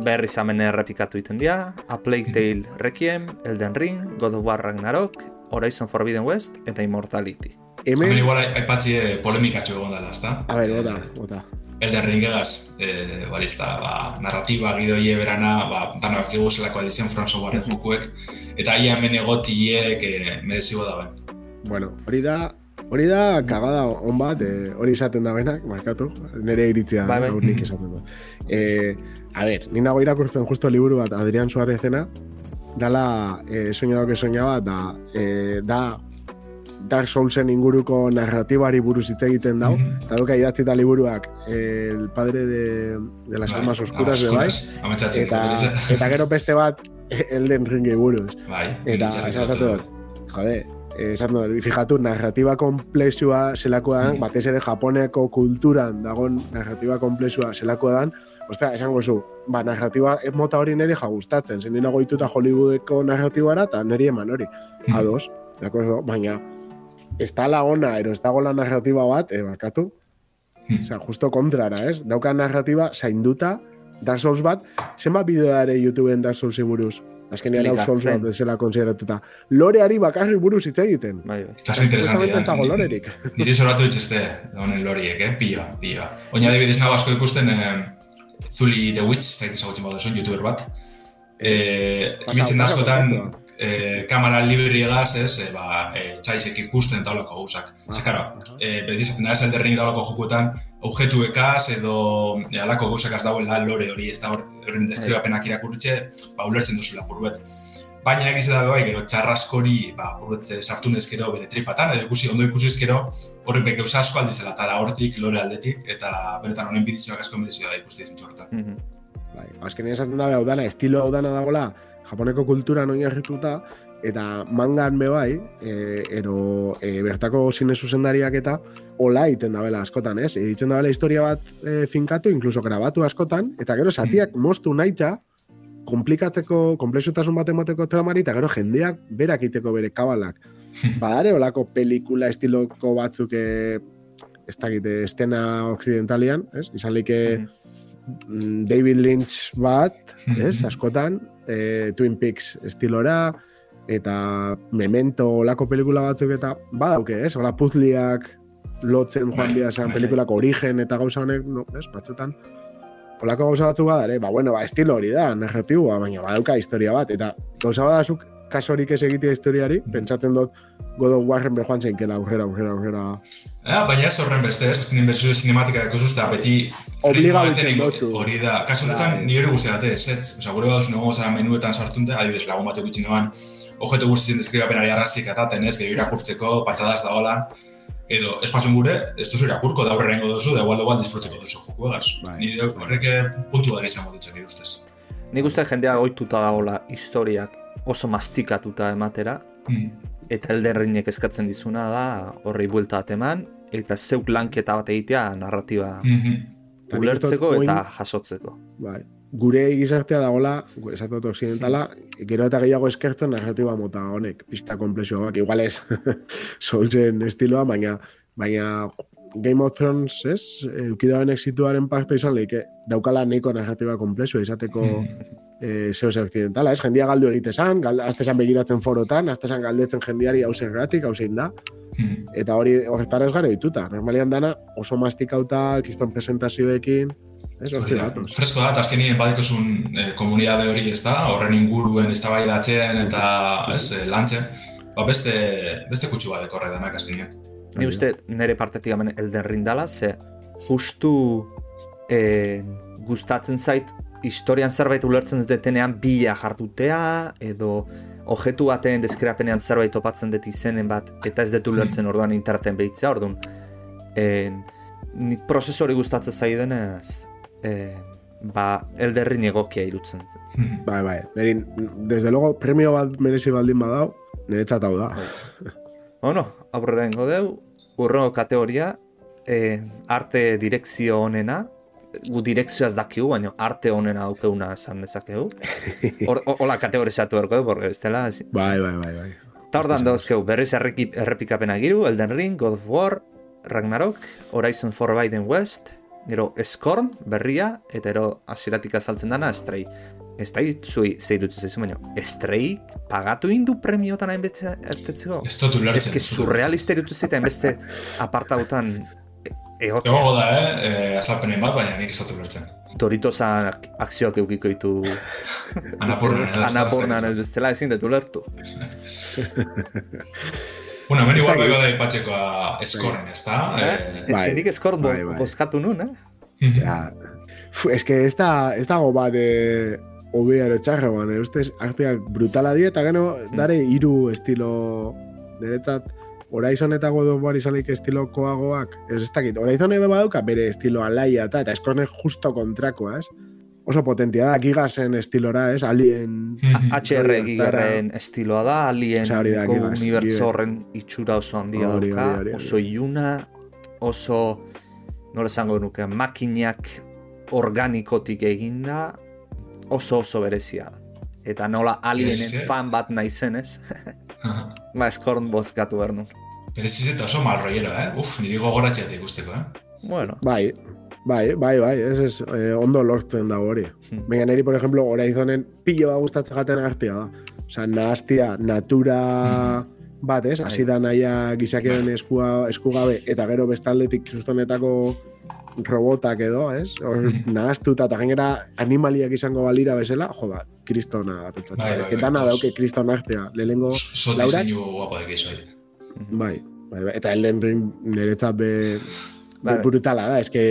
berri zamen errepikatu iten dira, A Plague. Tale Requiem, Elden Ring, God of War Ragnarok, Horizon Forbidden West, eta Immortality. Hemen... Igual aipatzi polemikatxo egon dela, ezta? A ver, ota, ota. Elden Ringegaz, e, bari, ez da, ba, narratiba gidoie berana, ba, danak egu zelako edizion From Software jokuek, eta aia hemen egotiek e, merezigo da ben. Bueno, hori da, hori da kagada on bat, e, hori izaten da benak, markatu, nire iritzia bai, bai. nik izaten da. E, a ber, ni nago irakurtzen justo liburu bat Adrián Suárezena, dala e, soñado que soñaba, da, e, da Dark Soulsen inguruko narratibari buruz hitz egiten dau. Mm -hmm. Eta idatzi eta liburuak el padre de, de las bai, almas oscuras de bai. Eta, eta gero beste bat Elden Ringi buruz. Bai, eta esatu jode, esan dut, fijatu, narratiba komplexua zelakoan, mm. batez ere Japoneko kulturan dagon narratiba komplexua zelakoan, Ostia, esango zu, ba, narratiba mota hori niri jagustatzen, zen dinago ituta Hollywoodeko narratibara, eta niri eman hori, mm. ados, de acuerdo, baina, ez la ona, ero ez dago la narrativa bat, e, bakatu. Hmm. Osea, justo kontrara, ez? Dauka narrativa zainduta, Dark Souls bat, zenbat bideoare YouTubeen Dark Souls buruz? Azken Dark Souls bat desela konsideratuta. Loreari bakarri buruz hitz egiten. Bai, bai. Eta interesanti, eh? dago lorerik. Nire zoratu dituzte, honen loriek, eh? Pioa, pioa. Oina adibidez nago asko ikusten, eh, Zuli The Witch, eta egiten zagutzen badu YouTuber bat. Eh, Imitzen askotan, eh, kamera libri egaz, ez, e, ba, e, txaizek ikusten eta holako gauzak. Ah, Ze, karo, e, betizaten da ez alderrin da holako jokuetan, objektu ekaz edo e, alako gauzak az dagoela lore hori, ez da horren deskribapenak irakurtxe, ba, ulertzen duzu lapur bet. baina egiz da bai, gero txarraskori, ba, burretze sartu nezkero bere tripatan, edo ikusi, ondo ikusi ezkero, horrek beke asko aldizela, eta hortik, lore aldetik, eta benetan honen bidizioak asko medizio da ikusti horretan. Mm -hmm. Bai, azkenean esaten da, hau dana, estilo hau dana dagoela, japoneko kultura noin errituta, eta mangan be bai, e, ero e, bertako zine zuzendariak eta hola iten dabela askotan, ez? E, ditzen dabela historia bat e, finkatu, inkluso grabatu askotan, eta gero satiak mm. moztu nahi komplikatzeko, komplexutasun bat emateko tramari, eta gero jendeak berak iteko bere kabalak. Badare, olako pelikula estiloko batzuk e, ez dakite, estena occidentalian, ez? Izan like mm. David Lynch bat, ez? Askotan, e, Twin Peaks estilora, eta memento olako pelikula batzuk eta badauke, ez? Ola puzliak lotzen joan bia bai, bai, pelikulako bai. origen eta gauza honek, no, ez? Batzutan, olako gauza batzuk badare, ba, bueno, ba, estilo hori da, narratiboa, baina badauka historia bat, eta gauza badazuk kasorik ez egitea historiari, pentsatzen dut God of Warren behoan zeinkela aurrera, aurrera, aurrera. Ja, baina ez horren beste, ez azken inbertsio cinematika deko zuzta, beti obliga dutzen dutzu. Hori da, kaso honetan bai. nire guzti date, ez, ez, oza, gure baduz nago zara menuetan sartunte, adibidez lagun batek gutxi noan, ojetu guzti zen deskribapenari arrazik ataten, ez, gehiago irakurtzeko, patxadaz da holan, edo, ez pasun gure, ez duzu irakurko, da horre rengo duzu, da igual igual disfruteko duzu joku egaz. Bai. Nire horrek puntu da izango ditzen nire ustez. Nik uste jendea goituta dagoela historiak oso mastikatuta ematera, mm. Eta elderrinek eskatzen dizuna da horrei buelta eman eta zeuk lanketa bat egitea narratiba mm -hmm. ulertzeko eta jasotzeko. Bai. Gure gizartea dagoela, esatu occidentala, gero eta gehiago eskertzen narratiba mota honek, pizka komplexioak, igual ez solzen estiloa, baina baina Game of Thrones, ez? Eukidaren exituaren parte izan lehike, daukala neiko narratiba komplexua izateko mm eh, zeo ze occidentala, ez? Jendia galdu egite zan, gal, azte zan begiratzen forotan, azte zan galdetzen jendiari hau zer gratik, hau zein da. Hmm. Eta hori horretara ez gara dituta. Normalian dana oso mastikauta, kiston presentazioekin, ez hori da. Fresko da, azkenien badikosun eh, komunidade hori ez da, horren inguruen ez da bai eta ez, eh, lantzen, ba beste, beste kutsu bat dekorre denak azkenien. Ni uste nire partetik hemen elden rindala, ze justu eh, gustatzen zait historian zerbait ulertzen detenean bila jartutea, edo ojetu baten deskriapenean zerbait topatzen dut izenen bat, eta ez dut ulertzen hmm. orduan interneten behitzea, orduan. En, nik prozesori gustatzen zaiden ez, e, ba, elderri negokia irutzen. Hmm. Bai, bai, Nerin, desde luego, premio bat merezi baldin badau, nire txatau da. Bueno, aurrera ingo deu, urrengo kategoria, eh, arte direkzio honena, gu direkzioaz dakigu, baina arte honen aukeuna esan dezakegu. Hola kategorizatu erko du, porque bestela... Bai, bai, bai, bai. Ta hor dan dauzkegu, berriz errepikapena giru, Elden Ring, God of War, Ragnarok, Horizon Forbidden West, gero Scorn, berria, eta ero aziratik azaltzen dana, Stray. Stray zui zeirutzen zaizu, baina Stray pagatu indu premiotan hainbeste ertetzeko? Ez dut ulertzen. Ez que surrealista irutu zita hainbeste apartautan Egote. Egote da, eh? eh azalpenen bat, baina nik ez dut ulertzen. Doritos akzioak eukiko ditu... Anapurna. Ez bestela ezin dut ulertu. bueno, meni guapo ego da ipatxekoa eskorren, ez da? Eh? Eh, ez que nik eskorren bai, bai. bozkatu nun, eh? ja. Ez que ez da, ez da goba de... Obe ero txarra, baina, ustez, arteak brutala die, eta gero, dare, hiru estilo... Niretzat, Horizon eta God of War izanik estilokoagoak, ez ez dakit, Horizon ebe baduka bere estilo alaia eta, eta eskorne justo kontrakoa, ez? Oso potentia da, gigasen estilora, ez? Alien... HR gigarren estiloa da, alien unibertso horren itxura oso handia dauka, oso iuna, oso, nola esango nuke, makinak organikotik eginda, oso oso berezia da. Eta nola alienen fan bat naizen, ez? ba, eskorn bozkatu behar nun. Bereziz eta oso mal rollero, eh? Uf, niri gogoratxeat ikusteko, eh? Bueno. Bai, bai, bai, bai, ez ez, eh, ondo lortzen da hori. Hmm. Venga, niri, por ejemplo, Horizonen pillo da gustatzen jaten artia da. Osa, nahaztia, natura hmm. Bat, ez? Bai. Asi da naia gizakeren bai. eskua, eskugabe, eta gero bestaldetik kristonetako robotak edo, ez? Hor, hmm. nahaztuta, eta gainera animaliak izango balira bezala, jo ba, kristona da pentsatzen. Bai, bai, bai, bai, dauke kriston artea. Lehenengo, Laura? guapo de bai. Bai, bai, bai, eta Elden Ring niretzat be, be brutala da, eske,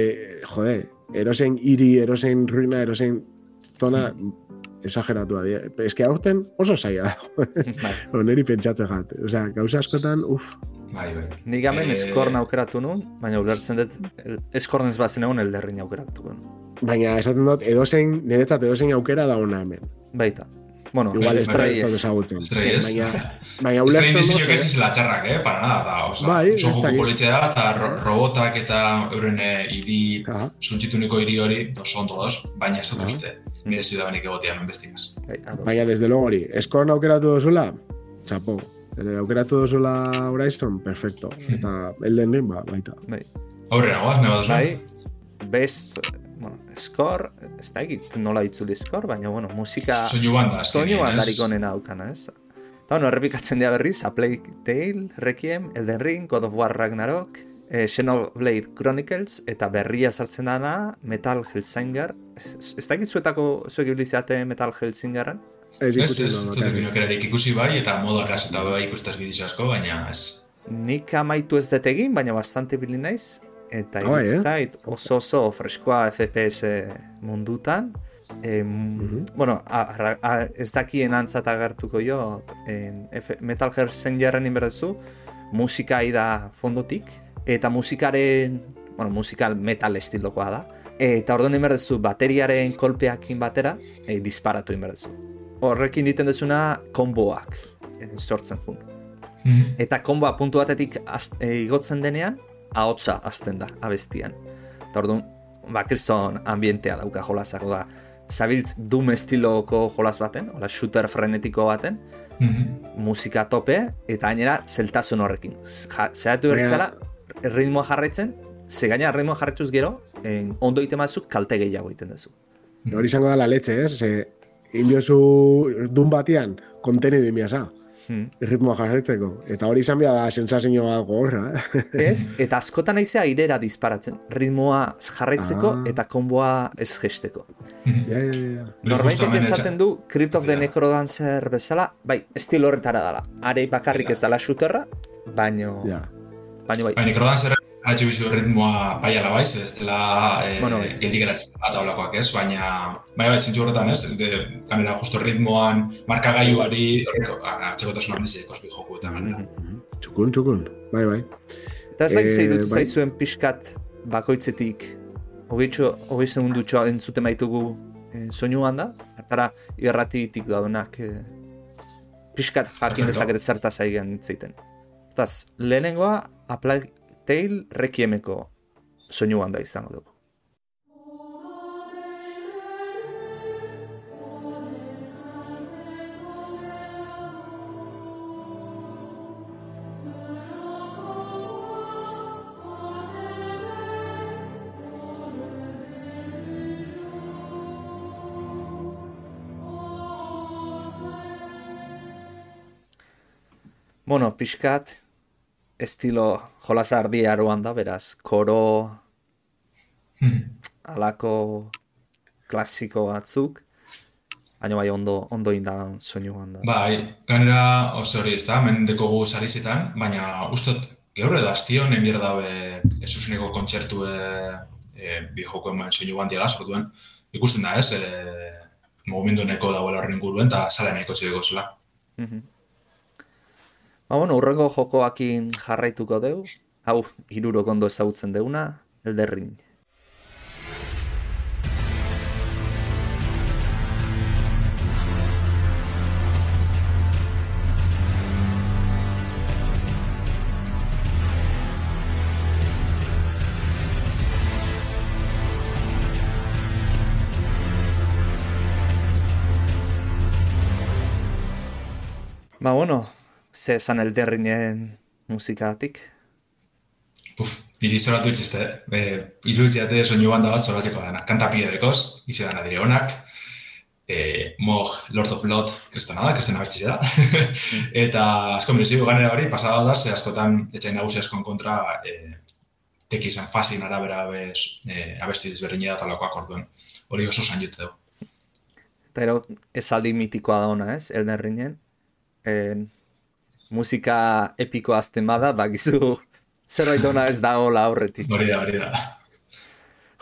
jode, erosen iri, erosen ruina, erosen zona exageratu adi. Ez que aurten oso zaila bai. Oneri pentsatzen jat. Osea, gauza askotan, uf. Bai, bai. Nik gamen e... eskorn aukeratu nun, baina ulertzen dut, eskorn ez bazen egon elderrin aukeratu. Baina esaten dut, edozein, niretzat edozein aukera da hona hemen. Baita. Bueno, igual Stray ez. Stray ez. Baina, baina ulertzen dut. Stray ez izela txarrak, eh? Para nada, da, oza, bai, son joku politzea eta robotak eta euren hiri, suntxituniko hiri hori, oso ondo dos, baina ez dut uste, nire ziudadanik egotia hemen bestigaz. Bai, baina, desde luego hori, eskorn aukeratu dozula, txapo, aukeratu dozula Horizon, perfecto, eta Elden Ring, ba, baita. Bai. Aurrera, guaz, neba duzu? Bai, best, bueno, skor, ez da egit nola itzuli skor, baina, bueno, musika... Soinu banda, Soinu bandarik onena aukana, ez? Eta, bueno, errepikatzen dira berriz, A Plague Tale, Requiem, Elden Ring, God of War Ragnarok, eh, Xenoblade Chronicles, eta berria sartzen dana, Metal Hellsinger. Ez da egit zuetako, zuek ibiliziate Metal Hellsingerren? Ez, ez, ez, ez, ikusi bai, eta modak eta bai ikustaz bidizio asko, baina ez. Nik amaitu ez detegin, baina bastante bilin naiz, eta oh, eh? zait oso oso freskoa FPS mundutan. E, Bueno, a, a, ez dakien antzat agertuko jo, en, Metal Gear zen jarren inberdezu, musika da fondotik, eta musikaren, bueno, musikal metal estilokoa da, eta orduan inberdezu bateriaren kolpeakin batera, e, disparatu inberdezu. Horrekin diten dezuna, konboak sortzen jun. Mhm. Eta konboa puntu batetik e, igotzen denean, ahotsa azten da abestian. Eta orduan, ba, kriston ambientea dauka jolasak, da, zabiltz dum estiloko jolas baten, hola, shooter frenetiko baten, mhm. musika tope, eta gainera zeltasun horrekin. Zeratu berritzara, ritmoa jarraitzen, ze gaina ritmoa jarraituz gero, en, ondo ite mazuk kalte gehiago iten duzu. Hori izango da la leche, ez? Ze, indiozu dun batian, kontenidu imiasa hmm. ritmoa jarraitzeko. Eta hori izan da sensazio bat gorra. Eh? Ez, eta askotan naizea airera disparatzen. Ritmoa jarraitzeko ah. eta konboa ez gesteko. Hmm. Ja, ja, ja. Norbaitek entzaten du Crypt of the yeah. Necrodancer bezala, bai, estilo horretara dala. Are bakarrik ez dala shooterra, baino... Ja. Baino bai. Bai, Necrodancer Haitxu bizu ritmoa paiala baiz, ez dela e, bueno, bai. geldi geratzen bat aulakoak ez, baina bai bai zintxu horretan ez, de, kanera justo ritmoan, markagailuari, horreko, atxekotasun handi zeik osbi joku eta ganera. Mhm. Txukun, txukun, bai bai. Eta ez da gizei dut bai. zaizuen pixkat bakoitzetik, hogeitxo, hogei segundu txoa entzute maitugu e, soinu handa, hartara irratitik daudenak e, pixkat jakin dezaket zertaz aigean ditzeiten. Eta lehenengoa, Tale Requiemeko soinu handa izango dugu. Bueno, pixkat, estilo jolasa ardi aroan da, beraz, koro hmm. alako klasiko batzuk, baina bai ondo, ondo indan soinu da. Bai, ganera oso hori ez da, mendeko gu sarizetan, baina ustot, gaur edo aztio, nemir dabe ez useneko kontzertu e, e, bi joko eman soinu handia gazko duen, ikusten da ez, e, mugimendu neko dagoela horren guruen, eta sale nahiko zideko zela. Mm Ba, bueno, urrengo jokoakin jarraituko deu. Hau, iruro kondo ezagutzen deuna, elderrin. Ba, bueno, ze esan elderrinen musikatik? Uf, niri zoratu itxiste, eh? iruditziate soinu banda bat zoratzeko dena. Kanta piedrekoz, izi dana dire honak, e, mog Lord of Lot kristona da, kristona bertxize da. eta asko minuzio ganera hori, pasada da, ze askotan etxain nagusi askon kontra e, teki izan fasin arabera bez, e, abesti dizberdin da talakoak orduan. Hori oso zan jute du. Eta ero, ez aldi mitikoa da ona ez, Elden Ringen. Musika epiko azten bada, bakizu zerbait ona ez da hola aurretik. Hori da, hori da.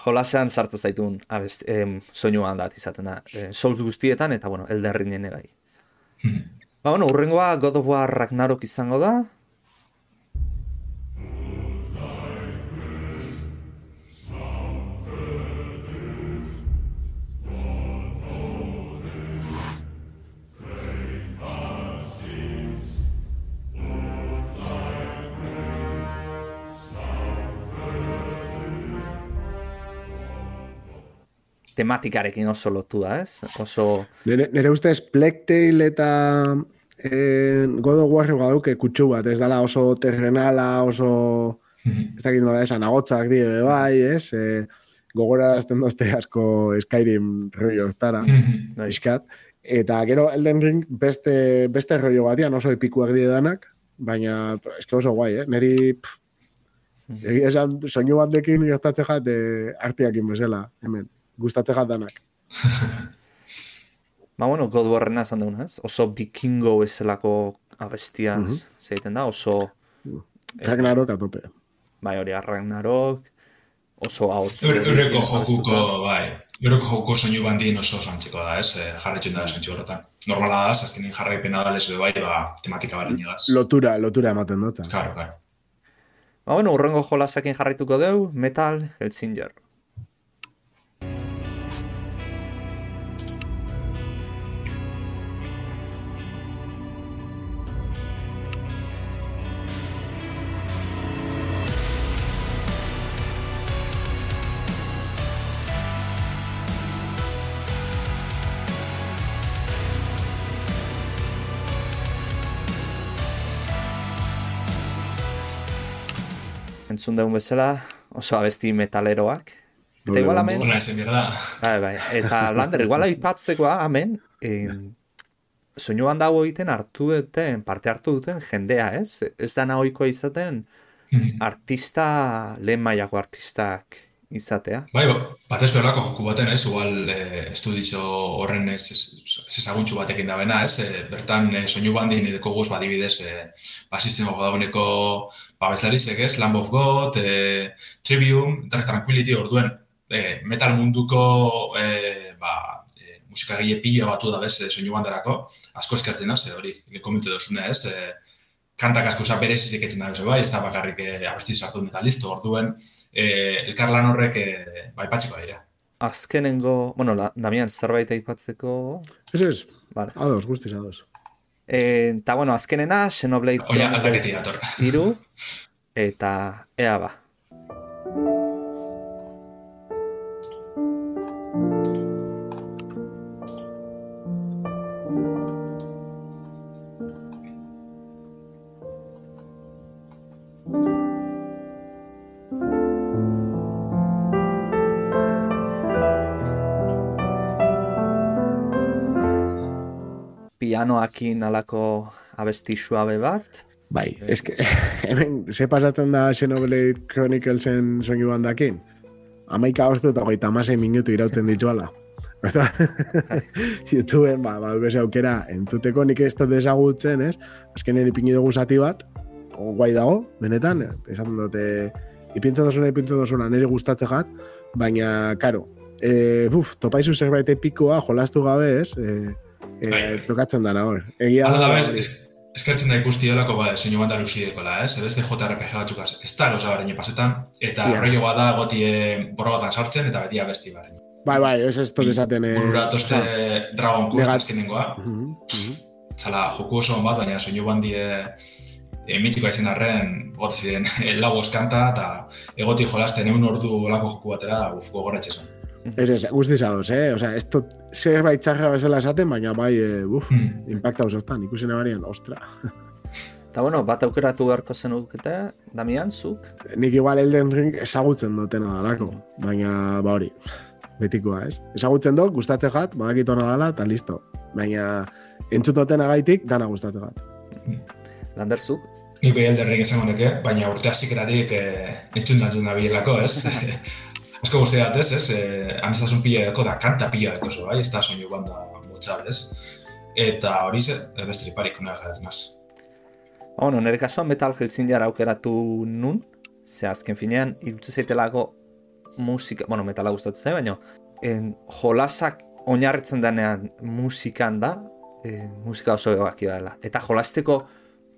jolasean sartzen zaitun abest, em, soinu handat izaten da. E, Souls guztietan eta, bueno, Elden Ringen egai. Hmm. Ba, bueno, urrengoa God of War Ragnarok izango da. Tematikarekin oso lotu da, ez? Oso... Nere, nere ustez, Plectail eta eh, God of War baduke kutsu bat, ez dala oso terrenala, oso... ez dakit nola esan, agotzak dire, bai, ez? Eh, gogora azten dozte asko Skyrim rollo tara, iskat. Eta gero Elden Ring beste, beste rollo batian oso epikuak die danak, baina eske oso guai, eh? Neri... Pff, esan, soinu bat dekin gertatze jat, eh, artiakin bezala, hemen gustatze danak. ba, bueno, God Warrena esan dugun, ez? Oso bikingo ezelako abestia mm zeiten da, oso... Ragnarok atope. Bai, hori, Ragnarok, oso hau... Eureko jokuko, bai, eureko jokuko soinu bandien oso zantziko da, ez? Eh, jarretxun da, zantzu horretan. Normala da, azkenin jarraipena da lezu bai, ba, tematika baren nigaz. Lotura, lotura ematen dut. Claro, claro. Ba, bueno, urrengo jolasakin jarraituko deu, Metal Helsinger. Entzun dugun bezala, oso abesti metaleroak. Eta igual amen... Bai, bai. Eta lander, igual aipatzekoa amen, en, soinu handago egiten hartu duten, parte hartu duten jendea, ez? Ez da nahikoa izaten mm-hmm. artista, lehen mailako artistak izatea. Bai, bat ez joku baten, ez? Igual, eh, estudizo horren ez, ez ezaguntxu batekin da bena, ez? E, bertan, e, soinu bandi nideko guz badibidez, e, basistimo godagoneko babezarizek, ez? Lamb of God, e, Trivium, Dark Tranquility, orduen, e, metal munduko e, ba, e, musikagile pila batu da bez, soinu bandarako, asko eskatzen az, hori, komentu dozune, ez? E, kantak asko za berez izeketzen da, bai, ez da bakarrik eh, abesti sartu eta listo, orduen, eh, elkar lan horrek eh, bai patxiko dira. Azkenengo, bueno, la, Damian, zerbait aipatzeko... Ez ez, vale. ados, guztiz, ados. Eta, bueno, azkenena, Xenoblade Chronicles iru, eta ea ba. Pianoakin alako abesti suabe bat. Bai, eske, hemen, ze pasatzen da Xenoblade Chroniclesen soinu bandakin? Amaika horretu eta goita amasei minutu irauten dituala. Eta, YouTubeen, ba, ba, bese aukera, entzuteko nik ez dut desagutzen, ez? Azkenen ipini dugu zati bat, guai dago, benetan, esan dute, ipintzen dozuna, ipintzen dozuna, nire gustatzen jat, baina, karo, e, uf, topaizu zerbait epikoa, jolastu gabe, ez? E, eh, bai. tokatzen dana hor. Egia da. Hala da, eskertzen da ikusti delako ba, soinu banda luzidekola, ez? Ez de JRPG batzuk ez da gauza baren pasetan, eta yeah. horrego bada goti borro bat sartzen, eta beti abesti baren. Bai, bai, ez ez tote esaten... Eh, Burura toste Dragon Quest azkenengoa. Uh -huh, uh -huh. Zala, joku oso bat, baina soinu bandi e, mitikoa izan arren, gote ziren, lau oskanta, eta egoti jolasten egun ordu olako joku batera, uf, gogoratxe Ez, ez, guztiz ados, eh? Osa, ez tot, zer bai txarra bezala esaten, baina bai, e, uf, hmm. impacta osastan, ikusen ebarien, ostra. Eta bueno, bat aukeratu beharko zen ukete, Damian, zuk? Nik igual Elden Ring ezagutzen duten adalako, baina ba hori, betikoa, ez? Ezagutzen dut, gustatzen jat, badakit hona dala, eta listo. Baina entzut duten agaitik, dana gustatzen jat. Lander, zuk? Nik bai Elden Ring esango baina urte azikeratik eh, entzun dantzun da bilako, ez? Asko guzti dat, ez, eh, amistazun pila dako da, kanta pila dako zo, bai, ez da soinu banda motxa, ez? Eta hori ze, eh, beste liparik unera garatzen maz. Bueno, nire kasuan Metal Hellsinger aukeratu nun, ze azken finean, irutze zeitelako musika, bueno, metala gustatzen baina en, jolasak oinarritzen denean musikan da, e, musika oso egaki dela. Eta jolasteko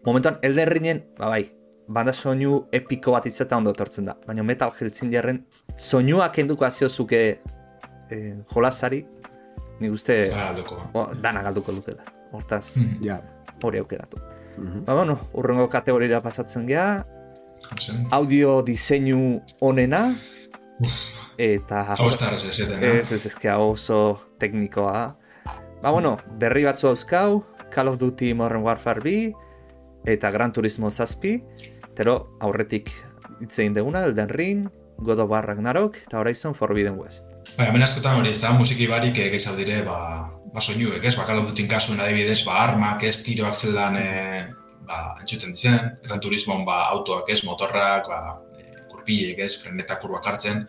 momentuan elderrinen, ba bai, banda soinu epiko bat izatea ondo etortzen da. Baina metal jeltzin diarren, soinuak enduko aziozuke e, jolasari, nik uste... Dana galduko dutela. Hortaz, mm hori aukeratu. Mm -hmm. Ba, bueno, urrengo kategorira pasatzen geha. Audio diseinu onena. Eta... Hau ez ez, ez, ez, oso teknikoa. Ba, bueno, berri batzu dauzkau, Call of Duty Modern Warfare B, eta Gran Turismo zazpi, tero aurretik itzein deguna, Elden Ring, God of War Ragnarok, eta Horizon Forbidden West. Ba, hemen askotan hori, ez da musiki barik egez hau dire, ba, ba soinuek, ez? Ba, Call of kasuen adibidez, ba, armak ez, tiroak zelan, e, ba, entzuten dizen, Gran Turismo, ba, autoak ez, motorrak, ba, e, kurpilek ez, freneta kurbak hartzen,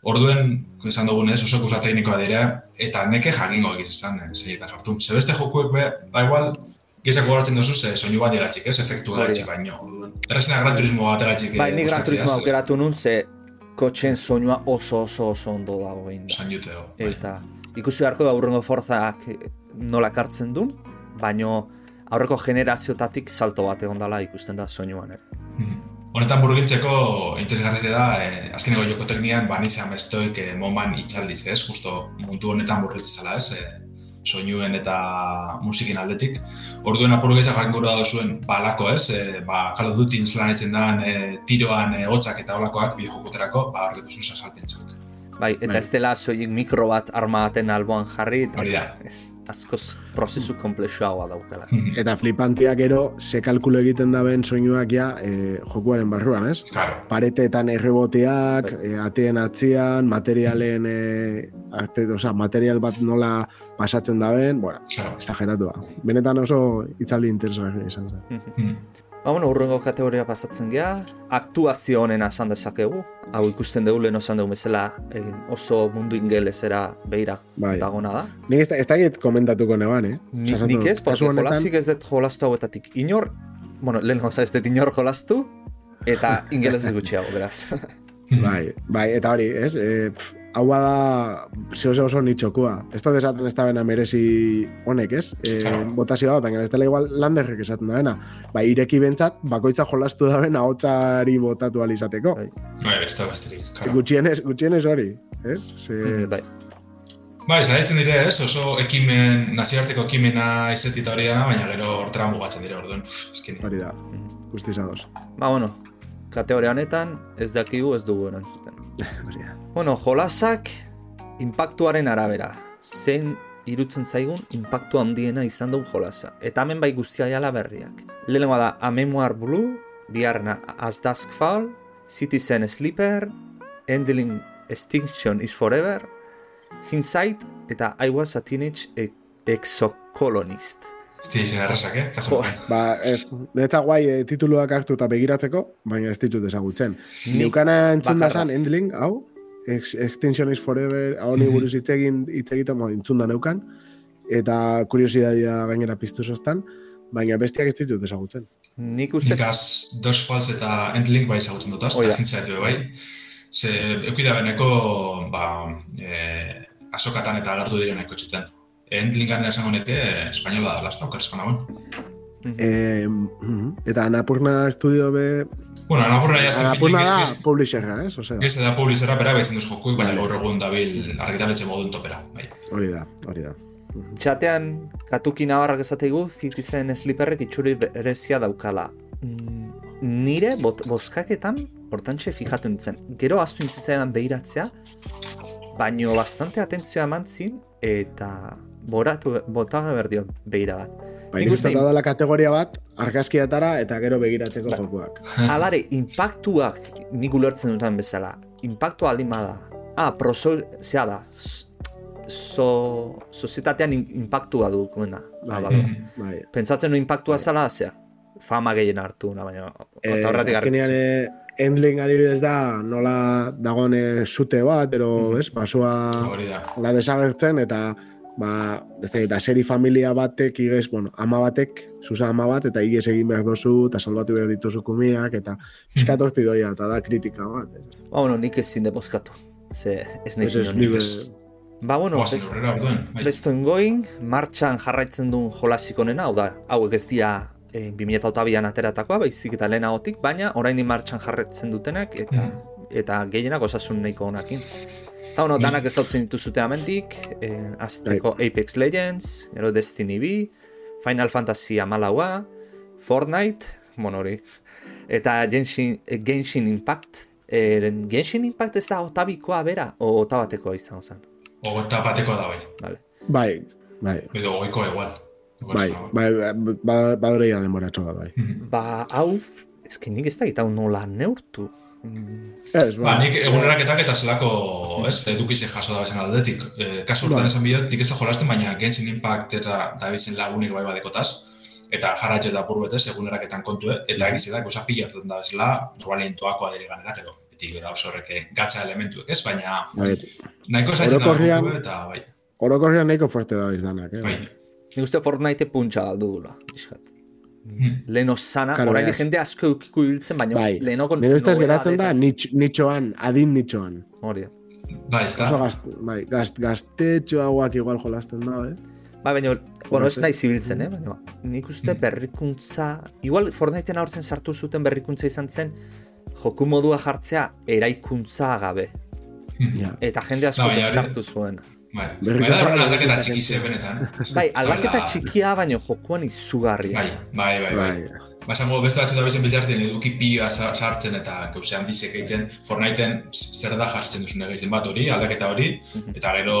Orduen, esan dugun ez, oso kusa teknikoa dira, eta neke jakingo egiz esan, eh, zei eta sartu. Zebeste jokuek be, ba igual, gizak gogoratzen duzu, ze soinu bat digatxik, ez, efektu gaitxik baino. Errezena Gran Turismo bat egatxik. Bai, ni Gran Turismo aukeratu nun, ze kotxen soinua oso oso oso ondo dago egin da. San jute bai. Eta ikusi beharko da urrengo forzak nola kartzen duen, baino aurreko generaziotatik salto bat egon dela ikusten da soinuan ere. Hmm. Honetan burgiltzeko interesgarri da, eh, azkeneko joko teknian, ba, nizan bestoik eh, moman itxaldiz, ez? Justo mundu honetan burgiltze zela, ez? Eh, soinuen eta musikin aldetik. Orduen apuru gizak jakin da zuen balako, ez? Eh, ba, Call of Duty zelan etzen eh, tiroan eh, hotzak eta holakoak bi jokoterako, ba, horretu zuen salpentzak. Bai, eta bai. ez dela soilik mikro bat arma baten alboan jarri, eta ez, askoz prozesu komplexuagoa daukela. Eta flipantiak gero, ze kalkulo egiten da ben soinuak ja, e, jokuaren barruan, ez? Claro. Paretetan erreboteak, bai. e, ateen atzian, materialen, e, arte, oza, material bat nola pasatzen da ben, bueno, claro. exageratu Benetan oso itzaldi interesgarri izan zen. Ba, bueno, urrengo kategoria pasatzen gea, aktuazio honen esan dezakegu. Hau ikusten dugu lehen osan dugu bezala oso mundu ingelesera behira bai. dagona da. Nik ez da komentatuko neban, eh? Nik, nik ez, porque jolazik ez dut jolastu hauetatik. Inor, bueno, lehen gauza ez dut inor jolastu, eta ingeles ez gutxiago, beraz. bai, bai, eta hori, ez? E, hau bada zeo zeo oso nitxokua. Ez da desaten ez da bena merezi honek, ez? E, botazioa bat, baina ez dela igual landerrek esaten da bena. Ba, ireki bentsat, bakoitza jolastu da bena hotzari botatu alizateko. Bai, bai beste besterik. Gutxienez, gutxienez hori, ez? Ze... Mm, bai. Bai, zaitzen dire ez, oso ekimen, nazioarteko ekimena izetita hori da, baina gero hortera mugatzen dire orduan. Hori da, guztizadoz. Ba, bueno, kategoria honetan ez dakigu ez dugu erantzuten. bueno, jolasak impactuaren arabera. Zein irutzen zaigun impactu handiena izan dugu jolasa. Eta hemen bai guztia jala berriak. Lehenengoa da A Memoir Blue, biharna As Dusk Fall, Citizen Sleeper, Endling Extinction is Forever, Hindsight eta I Was a Teenage Exocolonist. Ez dira errazak, eh? Kaso ba, ez, neta guai e, tituluak hartu eta begiratzeko, baina ez ditut ezagutzen. Niukana entzun da zan, Endling, hau, Ex Extinction is Forever, hau ni buruz hitz egin hitz egiten, entzun da neukan, eta kuriosidadia gainera piztu sostan, baina bestiak ez ditut ezagutzen. Nik uste... Nikaz, dos fals eta Endling bai ezagutzen dut, eta jintzaitu bai. Ze, eukida beneko, ba, e, asokatan eta agartu direneko txuten endlingan esango neke espainola da, lasta, okar espanagoen. Eh, eta Anapurna estudio be... Bueno, Anapurna ya esken Anapurna da publisherra, eh? O sea. Gese da publisherra, bera betzen duz jokuik, baina gaur egun dabil argitaletxe modun topera. Bai. Hori da, hori da. Txatean, katuki nabarrak esateigu, Citizen Sleeperrek itxuri berezia daukala. Mm, nire bot, boskaketan, hortantxe fijatu nintzen. Gero aztu nintzitzaidan behiratzea, baino bastante atentzioa eman zin, eta boratu, bota berdio behira bat. Baina ikusten da dela kategoria bat, argazkiatara eta gero begiratzeko ba, jokuak. Alare, impactuak nik ulertzen dutan bezala. Impactua aldin bada. Ah, prosol, zea da, so, sozietatean impactua du kuena. Bai, bai, bai. Pentsatzen du impactua bai. zala, zea, fama gehien hartu, na, baina, eh, azkenean, eh, Endling adibidez da, nola dagone zute bat, ero, mm -hmm. es, basua la desagertzen, eta ba, ez da, seri familia batek, igez, bueno, ama batek, zuza ama bat, eta igez egin behar dozu, eta salbatu behar dituzu kumiak, eta fiskat doia, eta da kritika bat. Ba, bueno, nik ezin depozkatu. Ze, ez nahi zinu Ba, bueno, bai. bestoen goin, martxan jarraitzen duen jolasik onena, hau da, hauek ez dira e, 2008an ateratakoa, baizik eta lehenagotik, baina orain di martxan jarraitzen dutenak, eta mm. eta gehienak osasun nahiko honakin. Eta bueno, danak ez hautzen dituzute amendik, eh, azteko bai. Apex Legends, ero Destiny B, Final Fantasy amalaua, Fortnite, bueno hori, eta Genshin, eh, Genshin Impact. Eh, Genshin Impact ez da otabikoa bera, o otabatekoa izan zen? Ogota bateko da, bai. Vale. Bai, bai. Edo, oiko igual. Bai, bai, bai, ba, ba, ba, demora txoga, bai. Mhm. Ba, hau, ez que nik ez da gita nola neurtu. Ez, ba, ba nik eguneraketak eta zelako, ez, edukize jaso da bezen aldetik. Eh, kasu urtan ba. esan bidot, dik ez da jolasten, baina Genshin Impact eta da bizen lagunik bai badekotaz. Eta jarratxe da purbetez, eguneraketan kontu, eta egiz da, goza pilatzen da bezala, probalientoako adere ganerak edo beti gara oso horrek gatza elementuek, ez? Baina bai. nahiko zaitzen da eta bai. Orokorrian nahiko fuerte da izdanak, eh? Bai. Ni uste Fortnite puntxa galdu dula, iskat. Leno sana, claro, orain jende asko eukiko hiltzen, baina bai. leno kon... Nero estaz geratzen da, nitxoan, adin nitxoan. Hori. Bai, ez da. Gazt, bai, gazt, gaztetxo hauak igual jolasten da, eh? Ba, baina, bueno, ez nahi zibiltzen, eh? Baina, nik uste berrikuntza... Igual Fortnitean aurten sartu zuten berrikuntza izan zen, joku modua jartzea eraikuntza gabe. Hmm. Eta jende asko no, deskartu zuen. Bai, bai da horren aldaketa txiki ze benetan. Bai, aldaketa txikia baino jokuan izugarria. Bai, bai, bai. bai. Ba, esango, beste batzu da bezen biltzartzen eduki pioa sartzen eta gauze handizek egiten Fortniteen zer da jartzen duzun egiten bat hori, aldaketa hori, mhm. eta gero,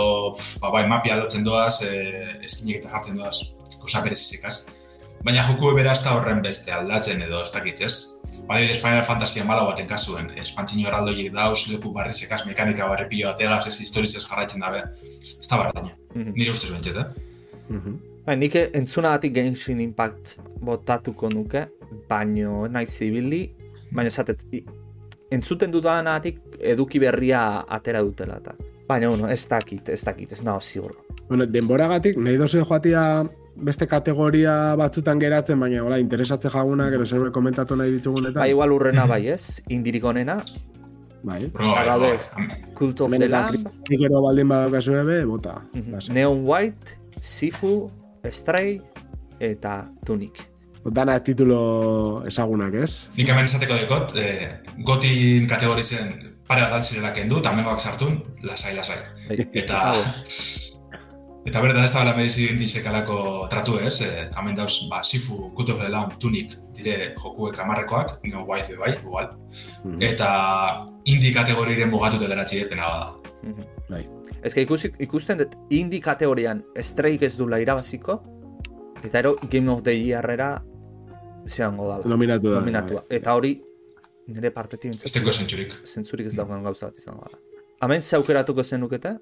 ba, bai, mapi aldatzen doaz, e, eskinek eta jartzen doaz, kosa berezizekaz. Baina joku beraz da horren beste aldatzen edo ez dakit, ez? Bai, ez Final Fantasy amala baten kasuen, espantzino erraldoiek dauz, leku barri sekaz, mekanika barri pilo bategaz, ez historiz ez jarraitzen dabe, ez da daña, mm -hmm. nire ustez bentset, eh? Mm -hmm. Nik entzuna gati Genshin Impact botatuko nuke, baino nahi zibili, baina esatet, entzuten dudan eduki berria atera dutela eta. Baina, bueno, ez dakit, ez dakit, ez nago ziur. Bueno, denboragatik, nahi dozu joatia beste kategoria batzutan geratzen, baina hola, interesatze jaguna, gero zer komentatu nahi ditugun eta... Ba, igual urrena bai, ez? Indirik onena. Bai. Eta gaude, Cult of the Lamb. Ikero baldin badaukazu ebe, bota. Neon White, Sifu, Stray eta Tunic. Dana titulo ezagunak, ez? Nik hemen esateko dekot, eh, gotin kategorizen pare bat altzirela kendu, eta sartun, lasai, lasai. Bai. Eta... Eta berda ez da bela merizi disekalako tratu ez, eh, hamen dauz, ba, Sifu, Good of the Lamb, Tunic, dire jokuek amarrekoak, nio guaizu bai, igual. Mm -hmm. Eta indi kategoriren mugatuta deratzi dena da. Mm -hmm. Bai. Ez que ikusten dut indi kategorian estreik ez dula irabaziko, eta ero Game of the Yearrera zean godala. Nominatu da. Nominatua. Bai. Eta hori, nire partetik... Ez teko zentzurik. Zentzurik ez dagoen gauza bat izango da. Hemen ze aukeratuko zenuketa?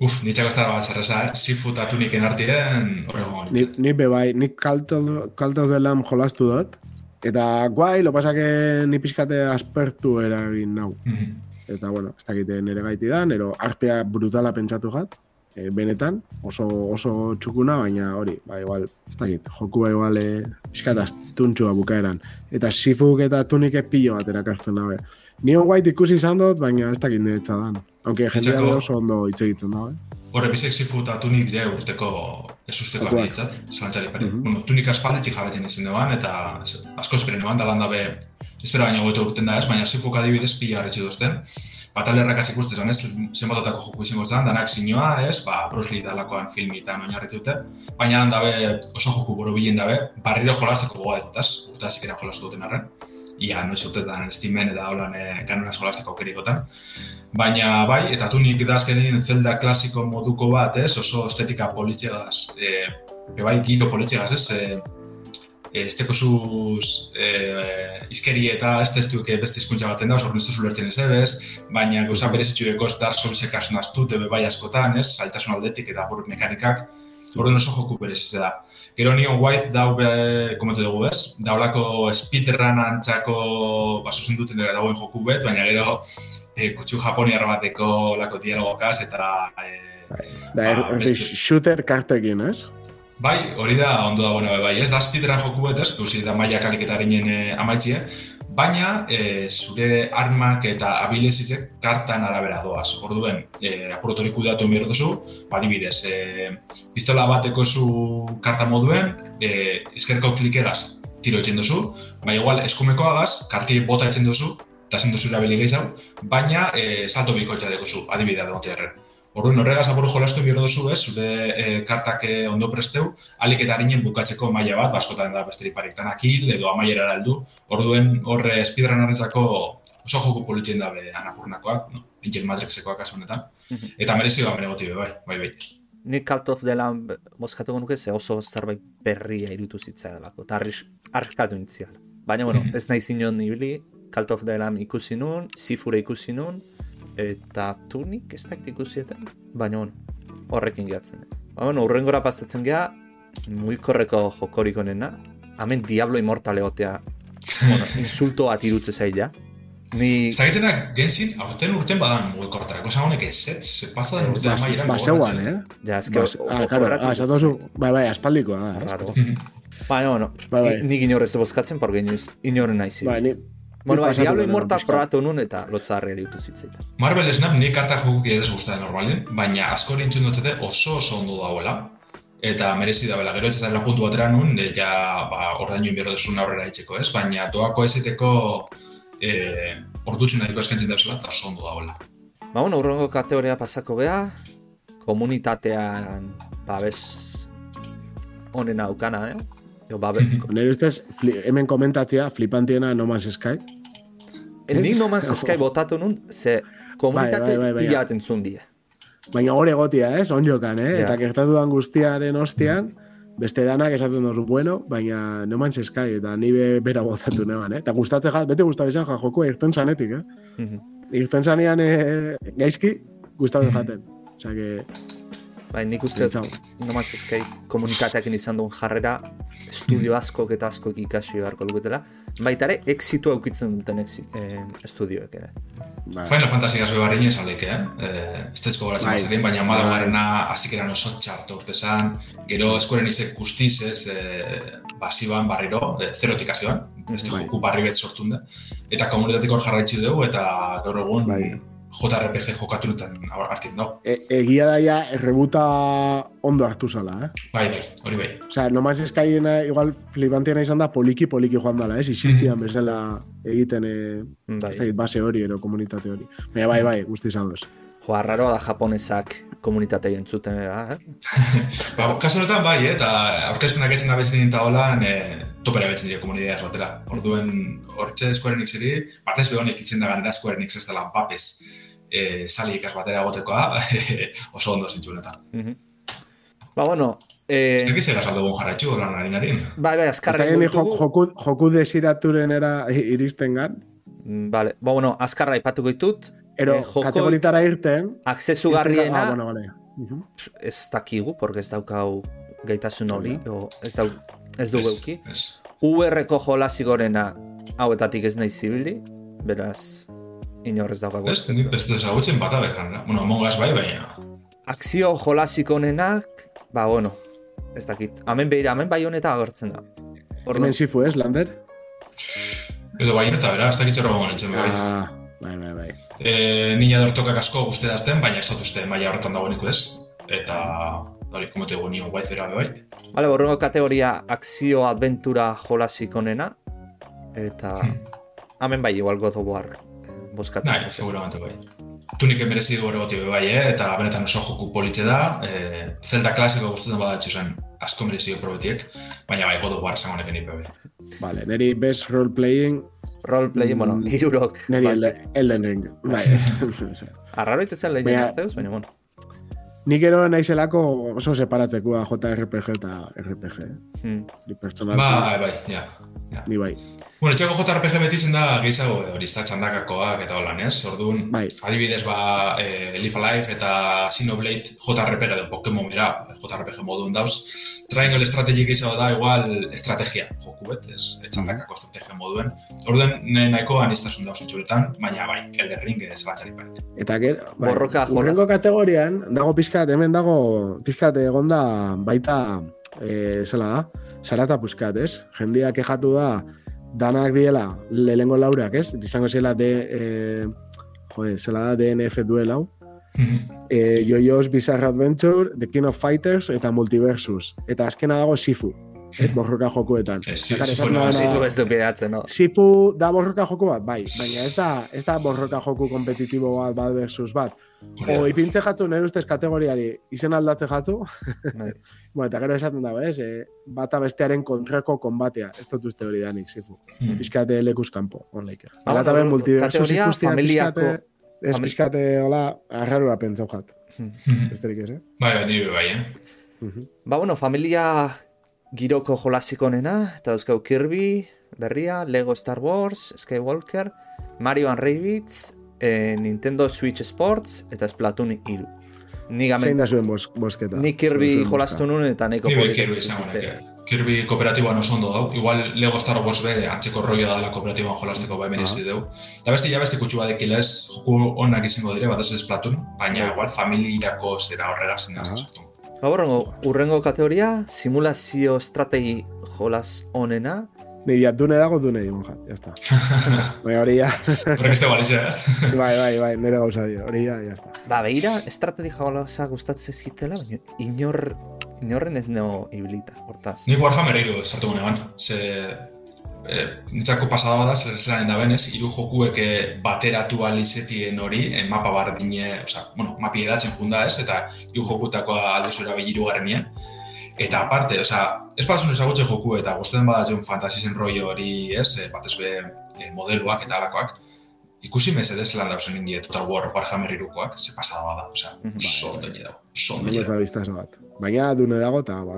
Uf, nitzako ez dara zerreza, eh? Sifu eta tuniken artiren horrego ni, ni be bai, nik kalto de lam jolastu dut. Eta guai, lo pasake ni pixkate aspertu eragin nau. Mm -hmm. Eta bueno, ez dakite nire gaiti da, nero artea brutala pentsatu jat e, benetan, oso, oso txukuna, baina hori, ba, igual, ez dakit, joku ba, igual, e, iskataz, tuntxua bukaeran. Eta sifuk eta tunik pilo bat erakartzen dabe. Nio white ikusi izan dut, baina ez dakit nire dan. Aunque jendea oso ondo hitz egiten dabe. Horre, bizek sifu eta tunik dire urteko ez usteko abitzat, zelantzari pari. Mm -hmm. bueno, tunik aspaldetxik jarretzen izin duan, eta asko esperen duan, da lan dabe espero baina goetu urten da ez, baina zifuk adibidez pila harretxe duzten. Ba, talerrak hasi ikustez, ez, zenbatotako joku izango zen, danak zinua, ez, ba, Bruce Lee dalakoan filmitan oinarritu dute. Baina lan dabe, oso joku buru bilen dabe, barriro jolazteko gogoa dut, ez, eta zikera jolaztu duten arren. Ia, no ez da, estimen eta holan e, kanonaz jolazteko aukerikotan. Baina, bai, eta tu nik idazkenin zelda klasiko moduko bat, ez, oso estetika politxegaz, e, bai, giro politxegaz, ez, e, esteko zuz e, izkeri eta ez testu beste izkuntza baten da, hor nestu zulertzen ez ebez, baina gauza berez itxureko Dark Soulsek asun astut ebe bai askotan, ez, saltasun aldetik eta buruk mekanikak, hor oso joku berez ez da. Gero Neon White dau be, komentu dugu ez, daulako speedrun antzako baso zen duten dagoen joku bet, baina gero e, kutsu japoniar bateko lako dialogokaz eta... E, da, ba, er, shooter kartekin, ez? Bai, hori da ondo da bueno bai, ez da speedrun joku bet, ez, gauzi da maila kaliketaren e, amaitzie, baina e, zure armak eta abilezizek kartan arabera doaz. Orduen, e, apuratori kudeatu emir duzu, badibidez, e, pistola bateko zu karta moduen, e, eskerko klikegaz tiro etxen duzu, baina igual eskumeko agaz, karti bota etxen duzu, eta zen duzu erabili gehiago, baina e, salto biko etxadeko zu, adibidea da erren. Orduan, horregaz apuru jolastu bihur duzu, ez, zure e, kartak eh, ondo presteu, alik eta harinen bukatzeko maila bat, baskotan da besterik parik tanakil, edo amaiera aldu. Orduen, horre espidran horretzako oso joku politzen dabe anapurnakoak, no? Angel Matrixekoak honetan. Mhm. Eta merezi ba, goti bai, bai, bai. Ni Cult of the Lamb moskatuko nuke ze oso zerbait berria irutu zitzea delako, eta arkatu nintzial. Baina, bueno, mhm. ez nahi zinon nibili, Cult of the Lamb ikusi nun, Sifure ikusi nun, eta tunik ez dakit ikusieten, baina on, horrekin gehatzen. Ba, bueno, urrengora pasatzen geha, muikorreko jokorik onena, hemen Diablo Immortale otea, bueno, insulto bat irutze zaila. Ni... Ez da gensin, aurten urten badan mugikortarako, esan honek ez, ez, ze pasa den urten ama iran. Baseuan, eh? Ja, ez que... Ah, claro, ah, esatu zu, bai, bai, aspaldikoa. Raro. Baina, bueno, bai, bai. nik inorrez bozkatzen, porque inoren nahi Bai, ni, Bueno, bai, Diablo Immortal probatu nun eta lotzarri eriutu zitzeita. Marvel Snap ni karta jokuki edes guztada normalin, baina asko rintzun dutzete oso oso ondo dauela. Eta merezi da bela, gero ez da puntu batera nun, e, ja, ba, ordainu inbero desun aurrera itxeko, ez? Baina doako ezeteko e, ordutxun nahiko eskentzin dauzela eta oso ondo dauela. Ba, bueno, urrengo kategoria pasako beha, komunitatean, ba, bez, honen aukana, eh? Jo, ba, Nire ustez, hemen komentatzea, flipantiena No Man's Sky. Ni No Man's Sky botatu nun, ze komunitate bai, bai, bai, pilaten zundie. Baina hori egotia, eh, on jokan, eh? Ja. Eta gertatu dan guztiaren ostian, beste danak esaten dut, bueno, baina No Man's Sky, eta ni be, bera botatu neban, eh? Eta gustatze ja, bete gustatzen ja, joko irten zanetik, eh? Mm -hmm. Irten zanean eh, gaizki, gustatzen mm -hmm. jaten. Osea, que... Bai, nik uste no mas eskai komunitateak izan duen jarrera estudio asko eta asko ikasi beharko luketela. Baita ere, exitu aukitzen duten eh, estudioek ere. Bai. Final Fantasy gazo barri nien salik, eh? eh ez tezko goratzen bai. baina mada bai. garena azikeran oso txartu urtezan, gero eskuaren izek guztiz, ez, eh, basiban barriro, eh, zerotik hasiban, ez bai. joku barri bet sortun da. Eta komunitatik hor jarraitzi dugu, eta gaur egun, bai. JRPG jokatunetan hartin dago. E, egia daia, errebuta ondo hartu zala, eh? Bai, bai, hori bai. Osea, nomaz eskaiena, igual, flipantiena izan da, poliki, poliki joan dala, eh? Isilpian mm -hmm. bezala egiten, eh, bai. base hori, ero, komunitate hori. Baina, bai, bai, guzti zadoz. Jo, arraroa da japonesak komunitate entzuten, eh? ba, kasu honetan, bai, eh? eta aurkezpenak etzen da bezin eta hola, eh, topera betzen dira komunitatea zotera. Orduen, hortxe Square Enix eri, batez behonek itzen da gandera Square Enix ez dela papes e, sali ikas batera gotekoa, oso ondo zintzunetan. Mm -hmm. Ba, bueno... Eh... Ez tekiz egaz aldo bon jarraitxu, lan harin harin. Bai, bai, azkarra egin dugu. Joku, joku desiraturen era iristen gan. Mm, vale, ba, bueno, azkarra ipatuko ditut. Ero, eh, joko kategoritara irten. Aksesu garriena. Ah, bueno, vale. Uh -huh. Ez dakigu, porque ez daukau gaitasun hori, o ez, dau, ez du geuki. UR-ko jolasi gorena hauetatik ez nahi zibili, beraz, inorrez dago Ez, nik ez desagutzen bata bezan, bueno, mongaz bai, baina. Akzio jolasik onenak, ba, bueno, ez dakit. Hemen behira, hemen bai honeta agertzen da. Hemen zifu ez, Lander? Edo bai honeta, bera, ez dakit txorra gongo nintzen, bai. Ah, bai, bai, bai. E, nina dortokak asko guzti dazten, baina ez dut uste, maia horretan dago niko ez. Eta, hori, como te nion guai zera, bai. Vale, borrengo kategoria akzio adventura jolasik onena. Eta, hmm. hemen bai, igual God of War boskatzen. Bai, seguramente bai. Tunik emerezi gore goti bai, eh? eta benetan oso joku politxe da. Eh, Zelda klasiko guztetan badatxu zen asko merezi probetiek, baina bai, godo guar zango neken ipe bai. Vale, neri best role-playing... Role-playing, bueno, mm, hirurok. Neri bai. Elden Ring. Bai. Arraro itetzen lehen Arceus, baina, bueno. Nik ero naizelako oso separatzeko JRPG eta RPG. Hmm. Ni pertsonal. Bai, bai, ja. ja. Ni bai. Bueno, txeko JRPG beti zen da gehiago hori ez txandakakoak eta holan, ez? Orduan, bai. adibidez, ba, e, Live Alive eta Xenoblade JRPG edo Pokemon bera, JRPG modun dauz. Triangle Strategy gehiago da, igual, estrategia joku bet, ez? Txandakako estrategia moduen. Orduan, nahiko anistazun dauz etxuretan, baina bai, Elder Ring ez batxari parik. Eta ger, bai, Borroka, urrengo kategorian, dago pizkat, hemen dago pizkat egonda baita, e, zela da, zarata puzkat, ez? Jendia kejatu da, danak diela, lehengo laurak, ez? Izango zela de, eh, joder, zela da DNF duel hau. eh, Jojo's Bizarre Adventure, The King of Fighters eta Multiversus. Eta azkena dago Sifu. Ez borroka jokoetan. Sifu ez du pidatzen, no? Sifu da borroka joko bat, bai. Baina ez da, ez da borroka joku kompetitibo bat, bat versus bat. O ipintze jatu, nire ustez kategoriari, izen aldatze jatu. Bai. bueno, eta gero esaten dago, ez? Eh, bata bestearen kontrako konbatea. Ez dut uste hori danik, Sifu. Hmm. Piskate lekuz kanpo, on leike. Ah, Ala taben multiversus ikustia, familiako... Ez pixkate, hola, arrarua pentsau jat. Hmm. Besterik ez, eh? Bai, bai, nire bai, eh? Ba, bueno, familia giroko jolasiko nena, eta dauzkau Kirby, berria, Lego Star Wars, Skywalker, Mario and Rabbids, eh, Nintendo Switch Sports, eta Splatoon 3. Ni gamen... Zein da zuen bosketa. Ni Kirby jolastu nun, eta neko Kirby, Kirby, izango Kirby kooperatiboan oso ondo dau. Igual Lego Star Wars be, antzeko rollo da la kooperatiboan jolasteko bai meniz uh -huh. Eta beste, ja beste kutsu badekilez, joku onak izango dire, bat ez Splatoon, baina igual familiako zera horregaz uh -huh. Ba, urrengo kategoria, simulazio estrategi jolas onena. Ni ya dune dago dune digun jat, ya está. Bai, hori ya. Horrek este balize, eh? bai, bai, bai, nire gauza dio, hori ya, ya está. Ba, behira, estrategi jolasak gustatzen zizkitela, baina inor, inorren ez neo ibilita, hortaz. Ni Warhammer eiru esartu gune, Ze, e, nitzako pasada bada, zer zelan da benez, iru jokuek eh, bateratu alizetien hori, e, mapa bardine, oza, bueno, mapi edatzen funda ez, eta iru jokutako alduzu erabe iru garen Eta aparte, oza, ez pasun ezagutzen joku eta guztien badatzen fantasisen rollo hori, ez, e, batez be e, modeluak eta alakoak, ikusi mez edo zelan dauzen indi Total War Warhammer irukoak, ze pasada bada, oza, mm -hmm. so doi dago, so doi Baina dune dago eta, ba,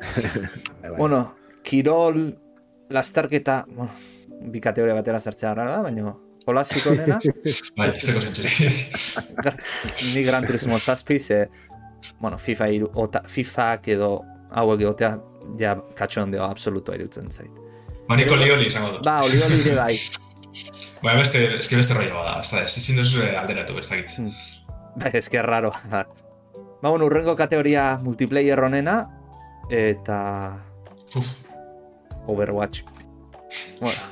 Bueno, Kirol lasterketa, bueno, bi kategoria batera sartzea gara da, baina holasiko nena. bai, ez dago zentzuri. Ni Gran Turismo zazpi, ze, bueno, FIFA, iru, ota, FIFA edo hauek egotea, ja katxon deo absoluto irutzen zait. Ba, niko lioli izango du. Ba, lioli ere bai. Ba, beste, eske beste rollo bada, ez da, ez ezin duzu alderatu, ez da gitz. Ba, eske raro. ba, bueno, urrengo kategoria multiplayer honena, eta... Uf, Overwatch. Bueno.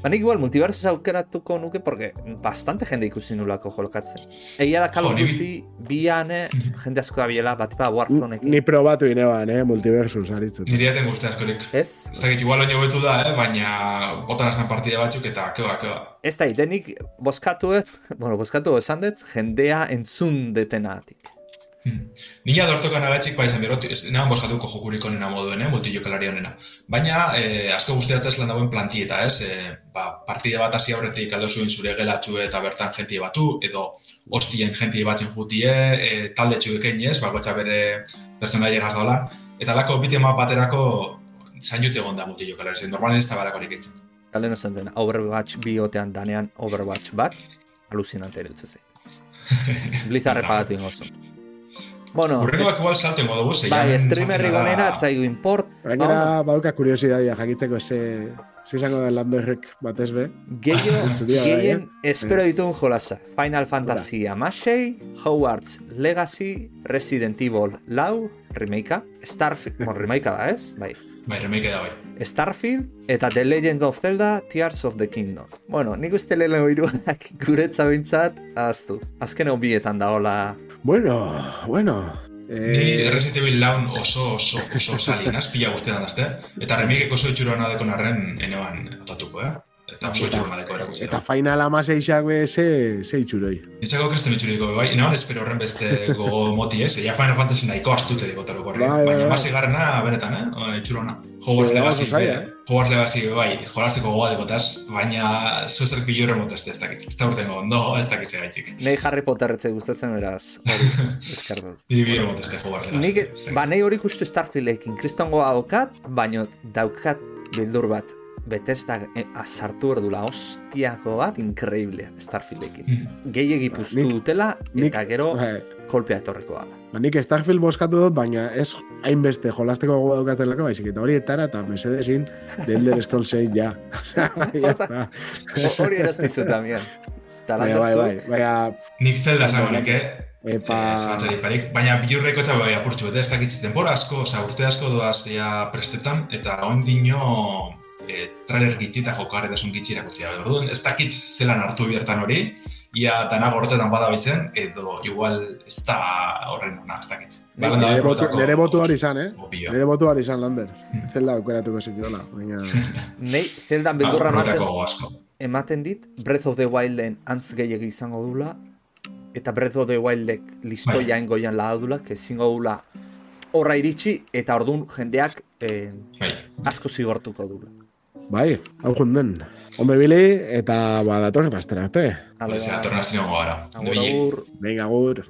Ba, nik igual multiversus aukeratuko nuke porque bastante jende ikusi nulako jolokatzen. Egia da Call of Duty biane jende asko da biela, bat ipa Warzone Ni probatu ineban, eh, multiversus aritzen. Niri aten guzti askorik. Ez? Ez da igual oino betu da, eh, baina botan esan partida batzuk eta keba, keba. Ez da, denik boskatu, bueno, boskatu esan dut, jendea entzun detenatik. Hmm. Nina dortokan agatxik bai izan berot, ez nahan boskatuko jokurik onena moduen, eh, multijokalari honena. Baina, eh, asko guztiatez lan dagoen plantieta, ez? Eh, ba, partide bat hasi aurretik aldo zuen zure gelatxu eta bertan jentie batu, edo hostien jentie batzen jutie, eh, talde txuekein ez, bakoetza bere personaia egaz dola. Eta lako bitema baterako zain jute egon da multijokalari, zen normalen ez da barako horik eitzen. Kale no zen Overwatch bi otean danean Overwatch bat, alucinante ere utzezei. Blizzard repagatu ingozu. Bueno, Urrengoak igual salto ingo dugu, Bai, streamer rigonena, atzaigu import. Gainera, bauka kuriosidadia, jakiteko ze, ze izango den lando errek batez be. Geio, geien, eh? espero ditun jolasa. Final Fantasy Amashei, Hogwarts Legacy, Resident Evil Lau, remakea, Starfield, bon, remakea da ez? Bai. Bai, remake da bai. Starfield eta The Legend of Zelda Tears of the Kingdom. Bueno, nik uste lehelo iruak guretza bintzat, aztu. Azken hobietan da hola Bueno, bueno. Eh... Ni Resident Evil laun oso, oso, oso salin, azpila guztietan dazte. Eta remikeko oso itxuroan adekon arren eneban otatuko, eh? Eta oso itxuroan adeko erakutsi. Eta final ama seixak be, ze, ze itxuroi. Nitzako kresten itxuriko, bai? Eneban espero horren beste gogo moti, ez? Ja Final Fantasy nahiko astute diko taruko horri. Bai, bai, Baina masi garrena, benetan, eh? Itxurona. Hogwarts Legacy, Hogwarts Legacy, bai, jolasteko gogoa dikotaz, baina zuzerk bilu horren motazte ez dakit. Ez da urtengo, no, ez dakit ze gaitxik. Nei Harry Potter etze gustatzen beraz, hori, eskardut. Ni bilu motazte Hogwarts Legacy. Nik, ba, nei hori justu Starfieldekin, kristongo daukat, baino daukat bildur bat. Betesta eh, azartu erdula hostiako bat, increíble Starfieldekin. Mm. Gehiegi puztu dutela, eta gero bai. kolpea etorriko da. Ba, nik Starfield boskatu dut, baina ez hainbeste jolasteko gogo daukatelako, baizik eta hori etara eta mesedezin de Elder Scrolls 6 ja. hori eraztizu tamien. Bai, bai, bai, bai, Nik zelda zangonik, eh? Epa... Eh, baina bilurreko eta bai apurtxu, eta ez dakitzi denbora asko, oza, urte asko doaz ja prestetan, eta ondino e, trailer gitxi eta jokarretasun gitxi erakutsi da. Orduan, ez dakit zelan hartu biertan hori, ia dana gortetan bada bizen, edo igual ez da horren ona, ez dakit. Ba, nere, botu, nere botu hori izan, eh? Opio. Nere botu hori izan, Lander. Hmm. Zelda aukeratuko zikiola. Baina... Nei, zelda beldurra ematen, ematen dit, Breath of the Wilden antz gehiagi izango dula, eta Breath of the Wildek listoia bai. engoian lahadula, que zingo dula horra iritsi, eta ordun jendeak eh, bai. asko zigortuko dula. Bai, hau junden. Ondo ibili eta ba datorren astera arte. Bai, datorren astera gara. Agur, agur. Venga, agur.